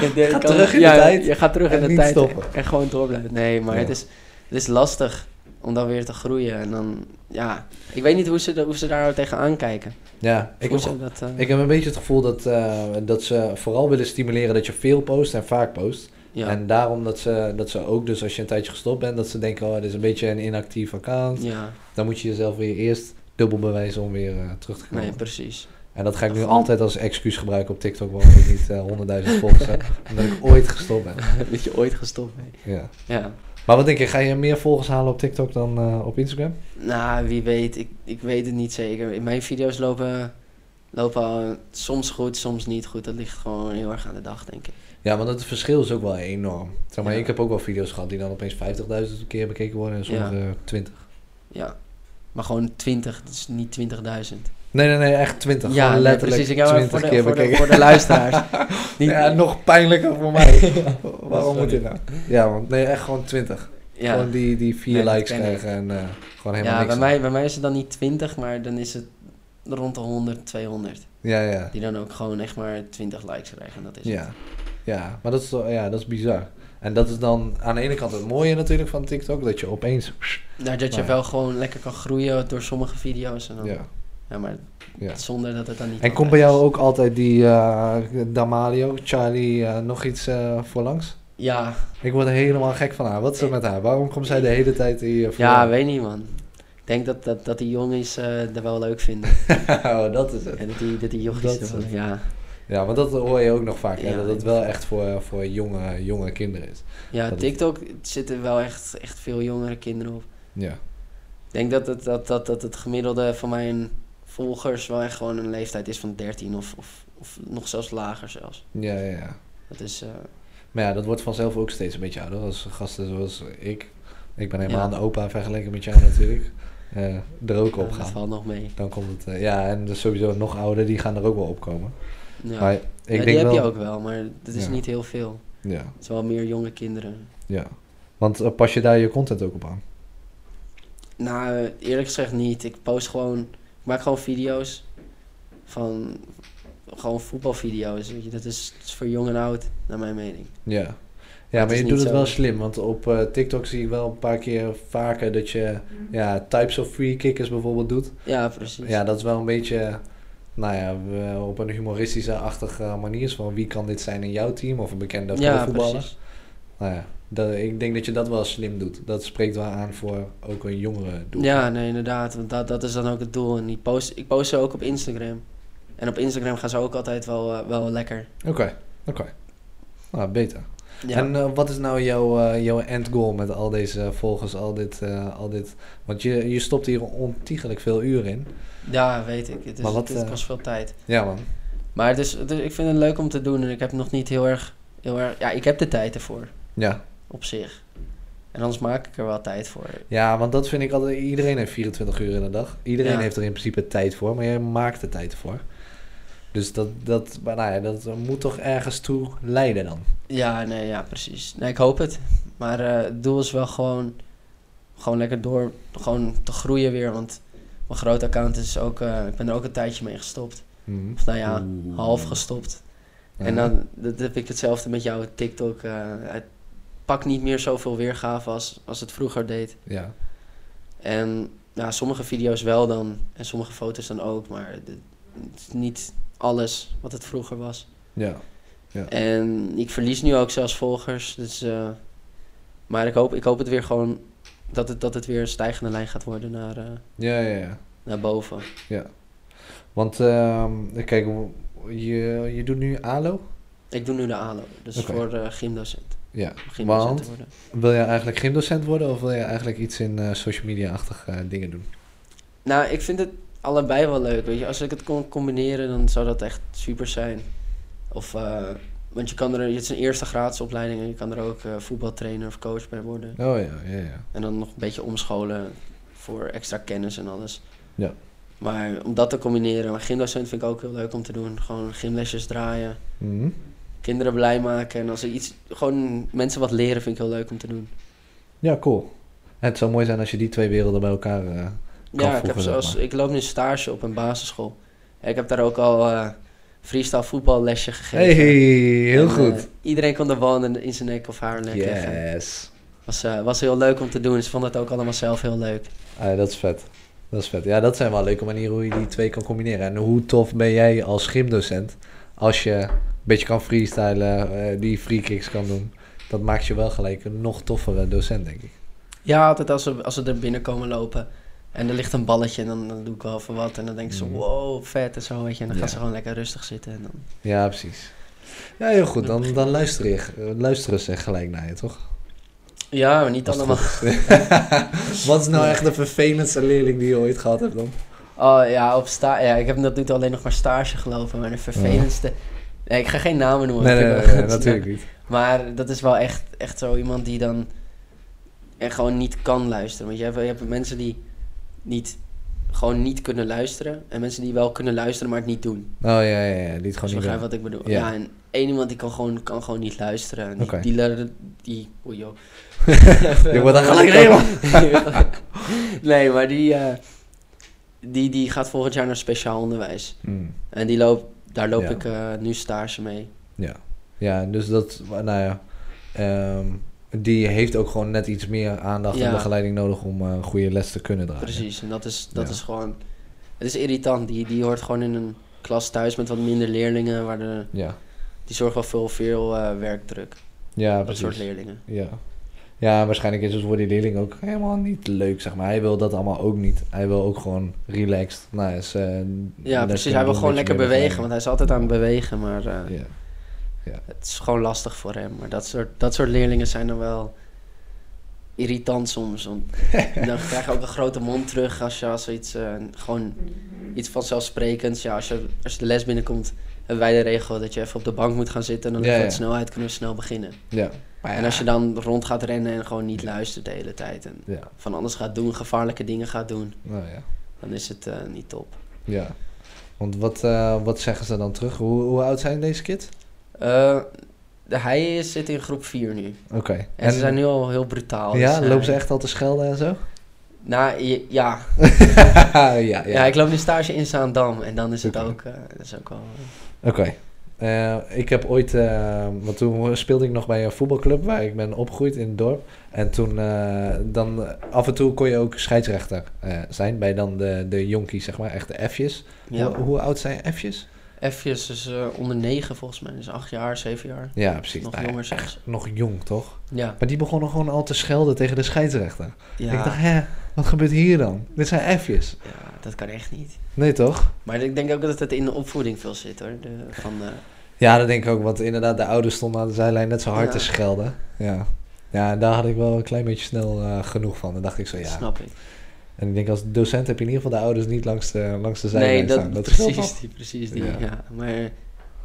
Je denkt- Ga kan- terug in de tijd Je gaat terug in de tijd stoppen. en gewoon door blijven. Nee, maar Ja. het, is, het is lastig om dan weer te groeien. En dan, ja, ik weet niet hoe ze, hoe ze daar tegenaan kijken. Ja, ik heb, dat, eh, ik heb een beetje het gevoel dat, dat ze vooral willen stimuleren dat je veel post en vaak post. Ja, En daarom dat ze, dat ze ook dus als je een tijdje gestopt bent, dat ze denken, oh, dit is een beetje een inactief account. ja, Dan moet je jezelf weer eerst dubbel bewijzen om weer eh, terug te komen. nee, precies. En dat ga ik nu altijd als excuus gebruiken op TikTok, waarom ik niet eh, honderdduizend volgers heb. Omdat ik ooit gestopt ben. dat je ooit gestopt bent. Ja. Ja. Maar wat denk je, ga je meer volgers halen op TikTok dan eh, op Instagram? Nou, wie weet. Ik, ik weet het niet zeker. In mijn video's lopen, lopen soms goed, soms niet goed. Dat ligt gewoon heel erg aan de dag, denk ik. Ja, want het verschil is ook wel enorm. Zeg maar, Ja. ik heb ook wel video's gehad die dan opeens 50.000 keer bekeken worden en sommige Ja. 20. Ja. Maar gewoon 20, dus niet 20.000. Nee, nee, nee, echt 20. Ja, Gewoon letterlijk precies. Ik heb maar 20 voor de, keer voor, de, bekeken. voor de luisteraars. Niet, ja, nog pijnlijker voor mij. Waarom moet dit nou? Ja, want nee, echt gewoon 20. ja. Gewoon die, die vier Nee, dat likes krijgen en eh, gewoon helemaal ja, niks. bij mij, bij mij is het dan niet 20, maar dan is het rond de 100, 200. Ja, ja. Die dan ook gewoon echt maar 20 likes krijgen. En dat is Ja. het. Ja, maar dat is, ja, dat is bizar. En dat is dan aan de ene kant het mooie natuurlijk van TikTok, dat je opeens... Nou, dat je Maar- wel gewoon lekker kan groeien door sommige video's. En dan, ja. Ja, maar ja. zonder dat het dan niet En komt bij jou ook altijd die Damalio, Charlie, eh, nog iets eh voorlangs? Ja, Ik word er helemaal gek van haar. Wat is er met haar? Waarom komt zij de hele tijd hier voor? ja, weet niet man. Ik denk dat, dat, dat die jongens er wel leuk vinden. oh, dat is het. en dat die, dat die jochies Dat er wel- ja. Ja, want dat hoor je ook nog vaak, hè, Ja, dat het wel echt voor, voor jonge, jonge kinderen is. Ja, Dat het- TikTok zitten wel echt, echt veel jongere kinderen op. Ja, Ik denk dat het, dat, dat, dat het gemiddelde van mijn volgers wel echt gewoon een leeftijd is van 13 of, of, of nog zelfs lager zelfs. ja, ja. ja. Dat is, eh, Maar ja, dat wordt vanzelf ook steeds een beetje ouder. Als gasten zoals ik. Ik ben helemaal Ja. een opa vergeleken met jou natuurlijk. eh, er ook ja, op dat gaan. valt nog mee. Dan komt het... eh, ja, en dus sowieso nog ouder, die gaan er ook wel opkomen. Ja, Maar ik Ja, denk die heb wel... je ook wel, maar dat is Ja. niet heel veel. Ja, Het is wel meer jonge kinderen. ja. Want eh, pas je daar je content ook op aan? Nou, eh, eerlijk gezegd niet. Ik post gewoon, ik maak gewoon video's van, gewoon voetbalvideo's. Weet je. Dat is, dat is voor jong en oud, naar mijn mening. Ja. Ja, maar je doet het zo- wel slim, want op eh, TikTok zie ik wel een paar keer vaker dat je ja, types of free kickers bijvoorbeeld doet. Ja, precies. Ja, dat is wel een beetje, nou ja, op een humoristische achtige manier van wie kan dit zijn in jouw team of een bekende ja voetballer. precies. Nou ja, dat, ik denk dat je dat wel slim doet. Dat spreekt wel aan voor ook een jongere doel. Ja, nee, inderdaad. Want dat, dat is dan ook het doel. En die post, ik post ze ook op Instagram. En op Instagram gaan ze ook altijd wel, eh, wel lekker. Oké, oké. Nou, beter. Ja. En eh, wat is nou jouw, eh, jouw end goal met al deze volgers, al dit, al dit? Want je, je stopt hier ontiegelijk veel uren in. Ja, weet ik. Het, is, Maar wat, het eh, kost veel tijd. Ja man. Maar het is, het is- ik vind het leuk om te doen. En ik heb nog niet heel erg, heel erg... Ja, ik heb de tijd ervoor. Ja. Op zich. En anders maak ik er wel tijd voor. ja, want dat vind ik altijd, iedereen heeft 24 uur in de dag. Iedereen Ja. heeft er in principe tijd voor, maar jij maakt er tijd voor. Dus dat, dat, maar nou ja, dat moet toch ergens toe leiden dan. Ja, nee, ja, precies. Nee, ik hoop het. Maar eh, het doel is wel gewoon, gewoon lekker door, gewoon te groeien weer. Want mijn grote account is ook, eh, ik ben er ook een tijdje mee gestopt. Mhm. Of nou ja, Oeh. half gestopt. En Ja. dan dat heb ik hetzelfde met jouw TikTok. eh, het pakt niet meer zoveel weergave als, als het vroeger deed. Ja. En ja, sommige video's wel dan. En sommige foto's dan ook. Maar het het is niet alles wat het vroeger was. Ja. En ik verlies nu ook zelfs volgers. Dus, eh, maar ik hoop, ik hoop het weer gewoon dat het, dat het weer een stijgende lijn gaat worden naar, eh, Ja, ja, ja. naar boven. Want ehm, kijk, je, je doet nu ALO. Ik doe nu de ALO. Dus voor uh, gymdocent. Ja. Gymdocent Want worden. wil je eigenlijk gymdocent worden of wil je eigenlijk iets in eh, social media-achtige eh, dingen doen? Nou, ik vind het allebei wel leuk. Weet je, als ik het kon combineren, dan zou dat echt super zijn. Of, eh, want je kan er, het is een eerste graadse opleiding en je kan er ook eh, voetbaltrainer of coach bij worden. Oh ja, ja, ja. En dan nog een beetje omscholen voor extra kennis en alles. Ja. Maar om dat te combineren, maar gymdocent vind ik ook heel leuk om te doen. Gewoon gymlesjes draaien, Mhm. kinderen blij maken. En als er iets, gewoon mensen wat leren vind ik heel leuk om te doen. Ja, cool. En het zou mooi zijn als je die twee werelden bij elkaar... eh, Kan Ja, ik, heb voegen, zeg maar. ik loop nu stage op een basisschool. En ik heb daar ook al eh freestyle voetballesje gegeven. hey, heel En, goed. eh, iedereen kon de bal in, zijn nek of haar nek leggen. yes. Was, eh, was heel leuk om te doen. Ze vonden het ook allemaal zelf heel leuk. Ah, dat is vet. Dat is vet. Ja, dat zijn wel leuke manieren hoe je die twee kan combineren. En hoe tof ben jij als gymdocent als je een beetje kan freestylen, eh, die free kicks kan doen. Dat maakt je wel gelijk een nog toffere docent, denk ik. Ja, altijd als ze, als ze er binnen komen lopen en er ligt een balletje, dan, dan doe ik wel even wat. En dan denken ze, Mhm. wow, vet en zo, weet je. En dan gaan ze gewoon lekker rustig zitten. En dan... Ja, precies. Ja, heel goed. Dan, dan luister je, eh, luisteren ze gelijk naar je, toch? Ja, maar niet allemaal. Wat is nou echt de vervelendste leerling die je ooit gehad hebt dan? Oh ja, op sta ja, ik heb toe alleen nog maar stage gelopen. Maar de vervelendste... Nee, ik ga geen namen noemen. Nee, ik nee, nee, natuurlijk niet. Maar dat is wel echt, echt zo iemand die dan er gewoon niet kan luisteren. Want je hebt, je hebt mensen die niet, gewoon niet kunnen luisteren. En mensen die wel kunnen luisteren, maar het niet doen. Oh ja, ja, ja. Die het gewoon niet begrijpt doen. wat ik bedoel. Ja. Ja, en één iemand die kan gewoon, kan gewoon niet luisteren. En Die, Oké. die, die, joh. Je wordt dan gelijk helemaal... nee, maar die, eh, die, die gaat volgend jaar naar speciaal onderwijs. Hmm. En die loopt, daar loop Ja. ik eh, nu stage mee. Ja. ja, dus dat, nou ja, ehm, die heeft ook gewoon net iets meer aandacht en Ja. begeleiding nodig om een goede les te kunnen draaien. Precies, en dat is, dat Ja. is gewoon... Het is irritant. Die, die hoort gewoon in een klas thuis met wat minder leerlingen. Waar de, Ja, die zorgt wel veel, veel eh, werkdruk. ja dat precies. soort leerlingen. Ja. ja, waarschijnlijk is het voor die leerling ook helemaal niet leuk, zeg maar. Hij wil dat allemaal ook niet. Hij wil ook gewoon relaxed. Nou, is, eh, Ja, precies. Hij wil gewoon lekker bewegen. Want hij is altijd aan het bewegen. Maar begeleiding. Ja. het is gewoon lastig voor hem. Maar dat soort, dat soort leerlingen zijn dan wel irritant soms. Want dan krijg je ook een grote mond terug als je als iets, eh, gewoon iets vanzelfsprekends. Ja, als je, als je de les binnenkomt, hebben wij de regel dat je even op de bank moet gaan zitten. En dan Ja, ja. wat snelheid kunnen we snel beginnen. ja. Maar En als je dan rond gaat rennen en gewoon niet luistert de hele tijd. En Ja, van alles gaat doen, gevaarlijke dingen gaat doen, nou ja. dan is het eh, niet top. Ja. Want wat, eh, wat zeggen ze dan terug? Hoe, hoe oud zijn deze kids? Eh, hij is, zit in groep 4 nu. Oké. En, ze zijn nu al heel brutaal. Ja, dus, eh, lopen ze echt al te schelden en zo? Nou, je- ja. ja, ja. ja. ik loop nu stage in Zaandam en dan is het ook, eh, dat is ook wel... Oké. Eh, ik heb ooit, eh, want toen speelde ik nog bij een voetbalclub waar ik ben opgegroeid in het dorp. En toen, eh, dan eh, af en toe kon je ook scheidsrechter eh, zijn bij dan de, de jonkies, zeg maar, echt de F'jes. Ja, Hoe, hoe oud zijn F'jes? F'jes is eh, onder 9 volgens mij, dus 8 jaar, 7 jaar. Ja, precies. Nog Nou jonger echt nog jong, toch? Ja, Maar die begonnen gewoon al te schelden tegen de scheidsrechter. ja, Ik dacht, hè, wat gebeurt hier dan? Dit zijn F'jes. ja, dat kan echt niet. Nee, toch? Maar ik denk ook dat het in de opvoeding veel zit hoor. De, van, Ja, dat denk ik ook, want inderdaad, de ouders stonden aan de zijlijn net zo hard Ja. te schelden. Ja. Ja, en daar had ik wel een klein beetje snel eh, genoeg van. Dan dacht ik zo, ja. Snap ik. En ik denk als docent heb je in ieder geval de ouders niet langs de, langs de zijlijn Nee, dat, staan. Dat precies die, precies die. Ja. Ja. Maar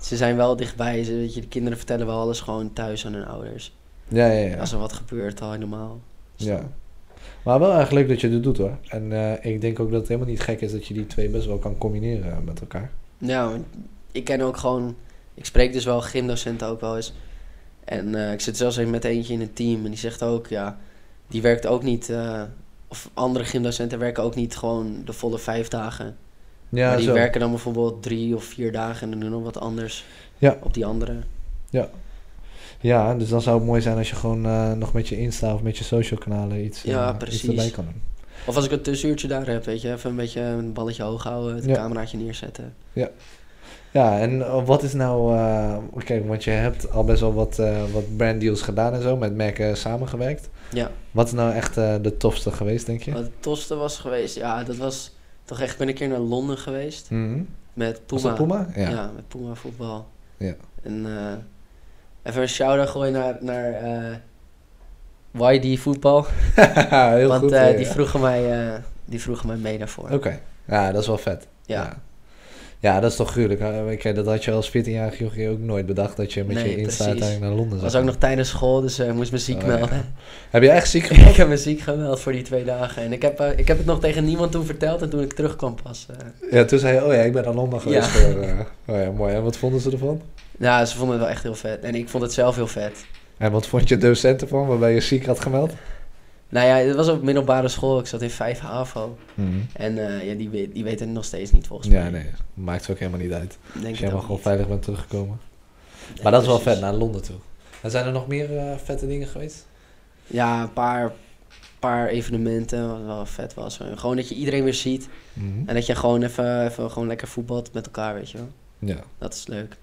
ze zijn wel dichtbij. Ze, weet je, de kinderen vertellen wel alles gewoon thuis aan hun ouders. Ja, ja, ja. Als er wat gebeurt, al helemaal. Dus Ja. Maar wel erg leuk dat je dit doet hoor. En eh, ik denk ook dat het helemaal niet gek is dat je die twee best wel kan combineren met elkaar. Ja, want ik ken ook gewoon... Ik spreek dus wel gymdocenten ook wel eens. En eh, ik zit zelfs even met eentje in een team. En die zegt ook, ja... Die werkt ook niet... eh, of andere gymdocenten werken ook niet gewoon de volle vijf dagen. Ja, maar die zo. werken dan bijvoorbeeld drie of vier dagen en dan doen nog wat anders Ja. op die andere. Ja, dus dan zou het mooi zijn als je gewoon eh, nog met je Insta of met je social kanalen iets, eh, Ja, precies. erbij kan doen. Of als ik een tussenuurtje daar heb, weet je, even een beetje een balletje hoog houden, het Ja. cameraatje neerzetten. Ja, en eh, wat is nou... eh, kijk, want je hebt al best wel wat, eh, wat branddeals gedaan en zo, met merken samengewerkt. Ja, Wat is nou echt de tofste geweest, denk je? wat het tofste was geweest, ja, dat was toch echt, ik ben een keer naar Londen geweest Mhm. met Puma. Puma? Ja. Ja, met Puma voetbal. Ja. En even een shout-out gooien naar, naar YD voetbal. Heel want goed. ja, die, ja. vroegen mij, die vroegen mij mee daarvoor. Oké. Ja, dat is wel vet. Ja. Ja, Ja, dat is toch gruwelijk. hè? Kijk, dat had je als 14-jarig jochie ook nooit bedacht dat je met Nee, je Insta precies. uiteindelijk naar Londen Dat zou was ook nog tijdens school, dus eh, ik moest me ziek Oh, ja. melden. Heb je echt ziek ik heb me ziek gemeld voor die twee dagen. En ik heb, eh, ik heb het nog tegen niemand toen verteld en toen ik terugkwam pas. eh. Ja, toen zei je, oh ja, ik ben naar Londen geweest. Ja. Voor, eh, oh ja, mooi. En wat vonden ze ervan? Ja, ze vonden het wel echt heel vet. En ik vond het zelf heel vet. En wat vond je docent ervan, waarbij je ziek had gemeld? Nou ja, het was op middelbare school. Ik zat in 5 HAVO. En eh, ja, die, die weten het nog steeds niet volgens mij. Ja, nee, maakt ook helemaal niet uit. Denk Als jij maar gewoon niet. veilig bent teruggekomen. Nee, Maar dat is wel vet, naar Londen toe. En zijn er nog meer eh, vette dingen geweest? Ja, een paar, paar evenementen wat wel vet was. Gewoon dat je iedereen weer ziet. En dat je gewoon even, even gewoon lekker voetbalt met elkaar, weet je wel. Ja. Dat is leuk.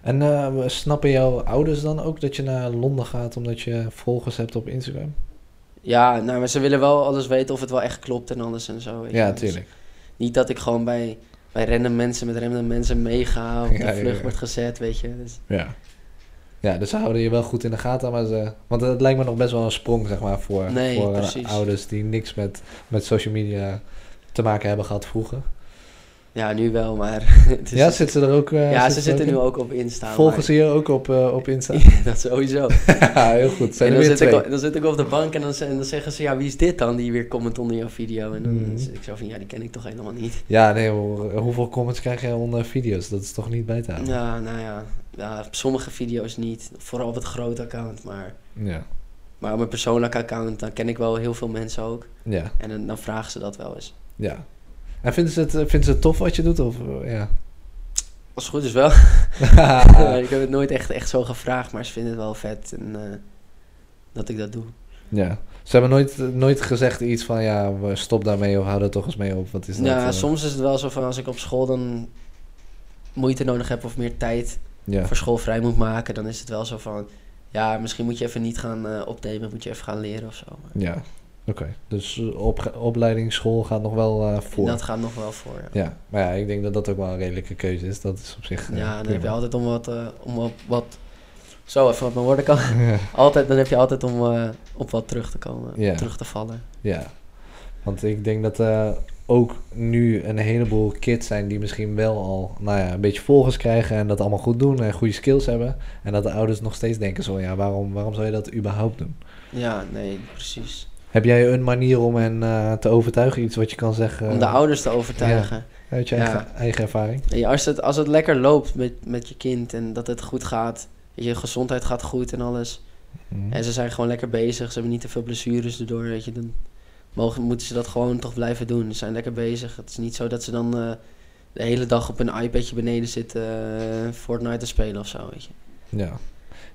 En eh, snappen jouw ouders dan ook dat je naar Londen gaat omdat je volgers hebt op Instagram? Ja, nou, maar ze willen wel alles weten of het wel echt klopt en alles en zo. Weet je Ja. Dus tuurlijk. niet dat ik gewoon bij, bij random mensen met random mensen meega of de ja, vlucht ja. wordt gezet, weet je. Dus, Ja. Ja, dus ze houden je wel goed in de gaten, maar ze... Want het lijkt me nog best wel een sprong, zeg maar, voor, Nee, voor eh, precies. ouders die niks met, met social media te maken hebben gehad vroeger. Ja, nu wel, maar... het is- ja, zitten ze er ook... eh, ja, ze zitten nu in? ook op Insta. Volgen ze je ook op, eh, op Insta? dat sowieso. ja, heel goed. Zijn en er dan weer zit, ik, twee. dan zit ik op de bank en dan, ze- en dan zeggen ze, ja, wie is dit dan die weer comment onder jouw video? En dan Mhm. zit ik zo van, ja, die ken ik toch helemaal niet. Ja, nee, hoor. hoeveel comments krijg je onder video's? Dat is toch niet bij te houden? Ja, nou ja, ja, sommige video's niet. Vooral op het grote account, maar... Ja. Maar op mijn persoonlijke account, dan ken ik wel heel veel mensen ook. Ja, En dan, dan vragen ze dat wel eens. ja. En vinden ze, het, eh, vinden ze het tof wat je doet? Of, eh, ja. Als het goed is wel. ik heb het nooit echt, echt zo gevraagd, maar ze vinden het wel vet en, eh, dat ik dat doe. ja. Ze hebben nooit, nooit gezegd iets van, ja, stop daarmee of hou er toch eens mee op. Wat is dat? ja, soms is het wel zo van als ik op school dan moeite nodig heb of meer tijd Ja, voor school vrij moet maken, dan is het wel zo van, ja, misschien moet je even niet gaan eh, opnemen, moet je even gaan leren of zo. Maar ja. Oké. Dus eh, op, opleiding, school gaat nog wel eh, voor. Dat gaat nog wel voor, ja. Ja, maar ja, ik denk dat dat ook wel een redelijke keuze is. Dat is op zich. eh, Ja, dan heb je altijd om wat, om op wat, zo even wat mijn woorden kan. Ja. Altijd, dan heb je altijd om op wat terug te komen, Ja. terug te vallen. Ja, want ik denk dat ook nu een heleboel kids zijn die misschien wel al nou ja, een beetje volgers krijgen en dat allemaal goed doen en goede skills hebben. En dat de ouders nog steeds denken zo, ja, waarom, waarom zou je dat überhaupt doen? Ja, nee, precies. Heb jij een manier om hen eh, te overtuigen, iets wat je kan zeggen Om de ouders te overtuigen. uit je Ja. eigen, eigen ervaring? Ja, als, het, als het lekker loopt met, met je kind en dat het goed gaat, weet je, gezondheid gaat goed en alles. Mhm. En ze zijn gewoon lekker bezig, ze hebben niet te veel blessures erdoor, weet je. Dan mogen, moeten ze dat gewoon toch blijven doen. Ze zijn lekker bezig. Het is niet zo dat ze dan eh, de hele dag op een iPadje beneden zitten eh, Fortnite te spelen of zo, weet je. Ja.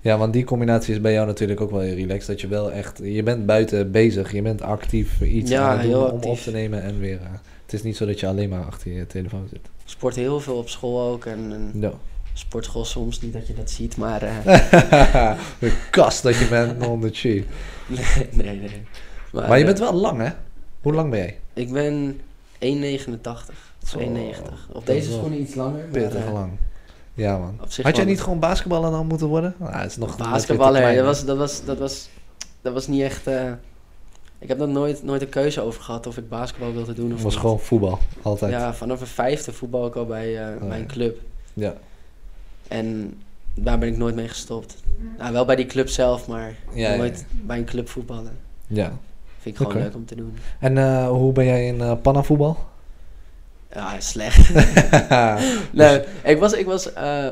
Ja, want die combinatie is bij jou natuurlijk ook wel heel relaxed. Dat je wel echt, je bent buiten bezig, je bent actief iets Ja, aan het doen om op te nemen en weer... eh, het is niet zo dat je alleen maar achter je telefoon zit. Sport heel veel op school ook en, en Ja. sportschool soms, niet dat je dat ziet, maar... eh, de kast dat je bent onder chi. nee, nee, nee. Maar je eh, bent wel lang, hè? Hoe lang ben jij? Ik ben 1,89. 1,90. Op deze schoenen iets langer. maar, Pittig eh, lang. Ja, man. Had jij niet gewoon basketballer dan moeten worden? Nou, het is nog Basketballer, klein, dat was, dat, was, dat, was, dat was niet echt... eh, ik heb daar nooit, nooit een keuze over gehad of ik basketbal wilde doen of Het was niet. gewoon voetbal, altijd. Ja. Vanaf een vijfde voetbal ik al bij, Oh, bij een club. Ja. En daar ben ik nooit mee gestopt. Nou, wel bij die club zelf, maar Ja, nooit bij een club voetballen. ja. Vind ik gewoon leuk om te doen. En eh, hoe ben jij in eh pannavoetbal? Ja, slecht. Nee, ik was, ik was eh,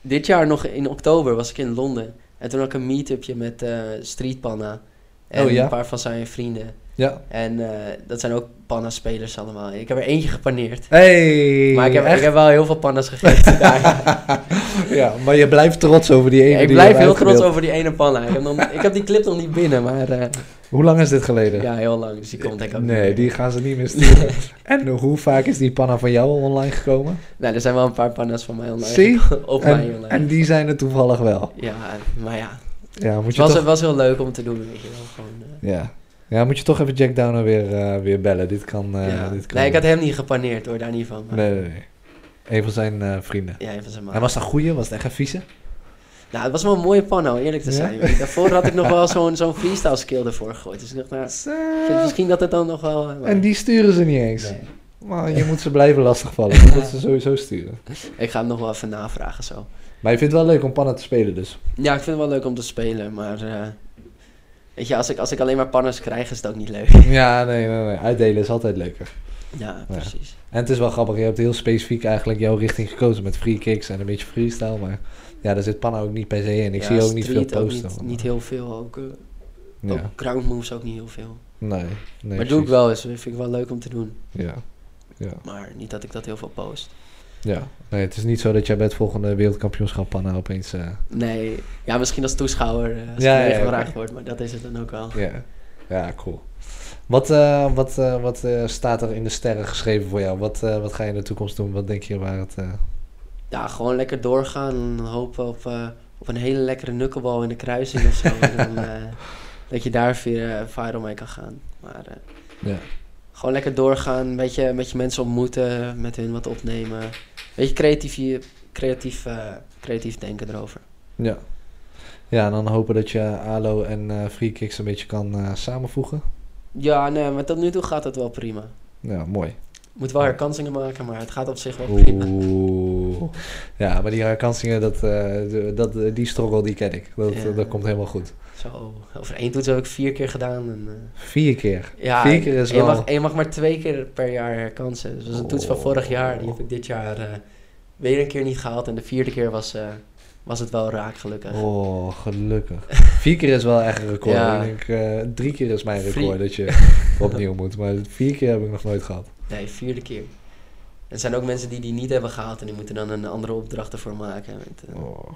dit jaar nog in oktober was ik in Londen. En toen had ik een meetupje met eh Street Panna. En Oh, ja? een paar van zijn vrienden. ja. En eh, dat zijn ook panna-spelers allemaal. Ik heb er eentje gepaneerd. Hey! maar ik heb, ik heb wel heel veel panna's gegeten daar. ja, maar je blijft trots over die ene Ja, ik die blijf heel trots over die ene panna. Ik heb, nog, ik heb die clip nog niet binnen, maar Hoe lang is dit geleden? ja, heel lang. Dus die komt denk ik ook niet Nee, die gaan ze niet meer sturen. en hoe vaak is die panna van jou online gekomen? Nou, er zijn wel een paar panna's van mij online. Zie? Op mij En, online. en die zijn er toevallig wel. Ja, maar ja. Ja, moet Het je was, toch... het was heel leuk om te doen, weet je wel. Gewoon, eh, Ja. ja, moet je toch even Jack Downer weer, eh, weer bellen. Dit kan... eh, ja. dit kan Nee, ik had hem niet gepaneerd hoor, daar niet van. Maar, Nee, nee, nee. Een van zijn vrienden. Ja, een van zijn En maten. was dat goeie? Was het echt een vieze? Nou, het was wel een mooie panno, eerlijk te zijn. Daarvoor had ik nog wel zo'n zo'n freestyle skill ervoor gegooid. Dus ik dacht, nou, vind misschien dat het dan nog wel... eh, maar- En die sturen ze niet eens. Nee. Maar je moet ze blijven lastigvallen. Je moet ze sowieso sturen. Ik ga hem nog wel even navragen zo. Maar je vindt het wel leuk om pannen te spelen dus? Ja, ik vind het wel leuk om te spelen, maar... eh, weet je, als ik, als ik alleen maar panners krijg, is het ook niet leuk. Ja, nee, nee, nee. Uitdelen is altijd leuker. Ja, precies. En het is wel grappig. Je hebt heel specifiek eigenlijk jouw richting gekozen met free kicks en een beetje freestyle. Maar ja, daar zit pannen ook niet per se in. Ik Ja, zie ook niet veel ook posten. Niet, niet heel veel, ook, eh, Ja. ook ground moves ook niet heel veel. Nee, nee. maar doe ik wel eens, vind ik wel leuk om te doen. Ja. Ja. Maar niet dat ik dat heel veel post. ja. Nee, het is niet zo dat jij bij het volgende wereldkampioenschap pannen opeens... eh, Nee, ja, misschien als toeschouwer, eh, als Ja, ja, gevraagd wordt, maar dat is het dan ook wel. Ja, ja cool. Wat, wat, wat staat er in de sterren geschreven voor jou? Wat, wat ga je in de toekomst doen? Wat denk je waar het... Ja, gewoon lekker doorgaan en hopen op, eh, op een hele lekkere knucklebal in de kruising of zo. en dan, eh, dat je daar weer eh, viral mee kan gaan. Maar ja. gewoon lekker doorgaan, een beetje met je mensen ontmoeten, met hun wat opnemen. Beetje creatief, creatief, creatief denken erover. Ja. Ja, en dan hopen dat je ALO en eh free kicks een beetje kan samenvoegen. Ja, nee, maar tot nu toe gaat het wel prima. Ja, mooi. Moet wel herkansingen maken, maar het gaat op zich wel prima. Oeh. Ja, maar die herkansingen, dat, eh, dat, eh, die struggle, die ken ik. Dat, Ja. dat komt helemaal goed. Zo, over één toets heb ik vier keer gedaan. En, eh, Vier keer. ja, Vier keer is je wel... mag, je mag maar twee keer per jaar herkansen. Dus dat was een toets van Oh. vorig jaar. Die heb ik dit jaar weer een keer niet gehaald. En de vierde keer was, was het wel raak, gelukkig. Oh, gelukkig. Vier keer is wel echt een record. Ja. Ik denk, drie keer is mijn Free- record dat je opnieuw moet. Maar vier keer heb ik nog nooit gehad. Nee, vierde keer. Er zijn ook mensen die die niet hebben gehaald. En die moeten dan een andere opdracht ervoor maken. Met, Oh.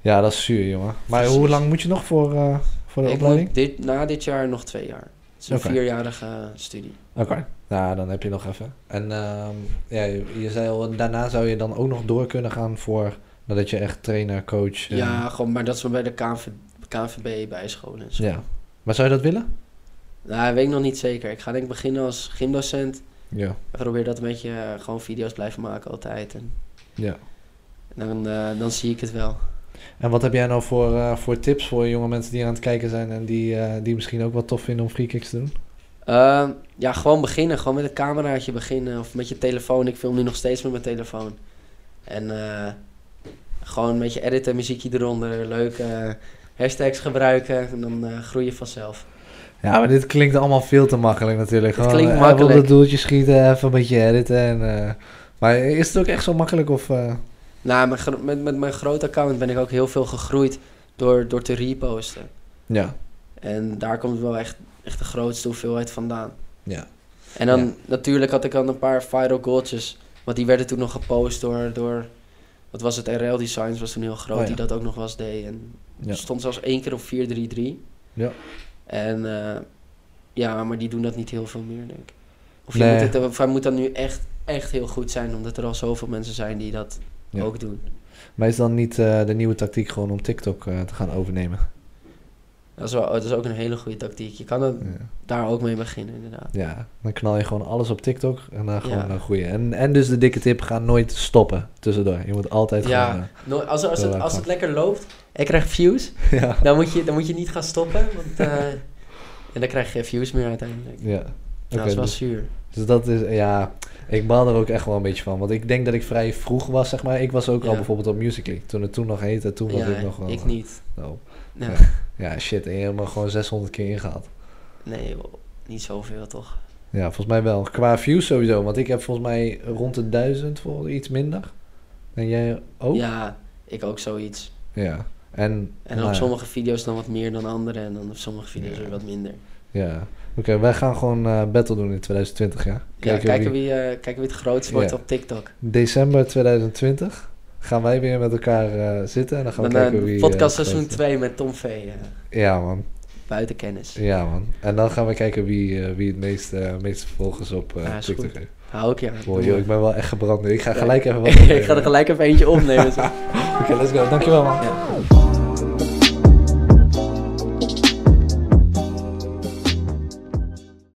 Ja, dat is zuur, jongen. Maar hoe lang moet je nog voor, eh, voor de ik opleiding? dit, na dit jaar nog twee jaar. Het is een vierjarige studie. Oké, nou dan heb je nog even. En ehm, ja, je, je zei al, daarna zou je dan ook nog door kunnen gaan voor nadat je echt trainer, coach. eh, Ja, gewoon, maar dat is wel bij de KNV, KNVB bijscholen. ja. Maar zou je dat willen? Nou, weet ik nog niet zeker. Ik ga denk ik beginnen als gymdocent. Ja. Ik probeer dat een beetje eh, gewoon video's blijven maken altijd. En, ja. en dan, eh, dan zie ik het wel. En wat heb jij nou voor, eh, voor tips voor jonge mensen die aan het kijken zijn en die, eh, die misschien ook wat tof vinden om free kicks te doen? Ehm, ja, gewoon beginnen. Gewoon met een cameraatje beginnen. Of met je telefoon. Ik film nu nog steeds met mijn telefoon. En eh, gewoon een beetje editen, muziekje eronder. Leuke hashtags gebruiken. En dan eh groei je vanzelf. Ja, maar dit klinkt allemaal veel te makkelijk natuurlijk. Het Gewoon, klinkt eh, Even op makkelijk. het doeltje schieten, even een beetje editen. En, eh, maar is het ook echt zo makkelijk of... eh, Nou, gro- met, met mijn grote account ben ik ook heel veel gegroeid door, door te reposten. Ja, En daar komt wel echt, echt de grootste hoeveelheid vandaan. ja. En dan Ja. natuurlijk had ik dan een paar viral goaltjes. Want die werden toen nog gepost door, door wat was het, RL Designs was toen heel groot, Oh ja. die dat ook nog was deed. En Ja. stond zelfs één keer op 433. Ja. En eh, ja, maar die doen dat niet heel veel meer, denk ik. Of, je Nee. moet het, of hij moet dan nu echt, echt heel goed zijn, omdat er al zoveel mensen zijn die dat Ja. ook doen. Maar is dan niet eh, de nieuwe tactiek gewoon om TikTok eh, te gaan overnemen? Dat is, wel, dat is ook een hele goede tactiek. Je kan er Ja. daar ook mee beginnen, inderdaad. Ja, dan knal je gewoon alles op TikTok en dan gewoon Ja. naar groeien. En, en dus de dikke tip, ga nooit stoppen tussendoor. Je moet altijd Ja. gewoon... No- als, als, het, als het lekker loopt en je krijgt views, eh, ja. dan moet, je, dan moet je niet gaan stoppen. Want, eh, en dan krijg je views meer uiteindelijk. ja. Nou, dat is wel dus, zuur. dus dat is, ja, ik baal er ook echt wel een beetje van. Want ik denk dat ik vrij vroeg was, zeg maar. Ik was ook al bijvoorbeeld op Musical.ly. Toen het toen nog heette, toen was ik nog wel... ik niet. Oh. Ja. Ja. Ja, shit. En je hebt me gewoon 600 keer ingehaald. Nee, niet zoveel toch? Ja, volgens mij wel. Qua views sowieso. Want ik heb volgens mij rond de 1000 voor iets minder. En jij ook? Ja, ik ook zoiets. Ja. En, En op ja. sommige video's dan wat meer dan andere en dan op sommige video's Ja. weer wat minder. Ja. Oké, wij gaan gewoon eh, battle doen in 2020, ja? Ja, kijken wie, eh, kijken wie het grootst wordt Ja. op TikTok. December 2020 gaan wij weer met elkaar eh, zitten en dan gaan we Dan kijken eh, wie... eh, podcast seizoen grootste- 2 met Tom V. eh, Ja, man. buiten kennis. Ja, man. En dan gaan we kijken wie, eh, wie het meeste, eh, meeste volgers op eh, Ja, TikTok goed. heeft. Hou ik. Wow, Doe joh, ik ben wel echt gebrand nu. Ik ga Ja. gelijk even wat ik ga er gelijk even eentje opnemen. Oké, let's go. Dankjewel, man. Ja.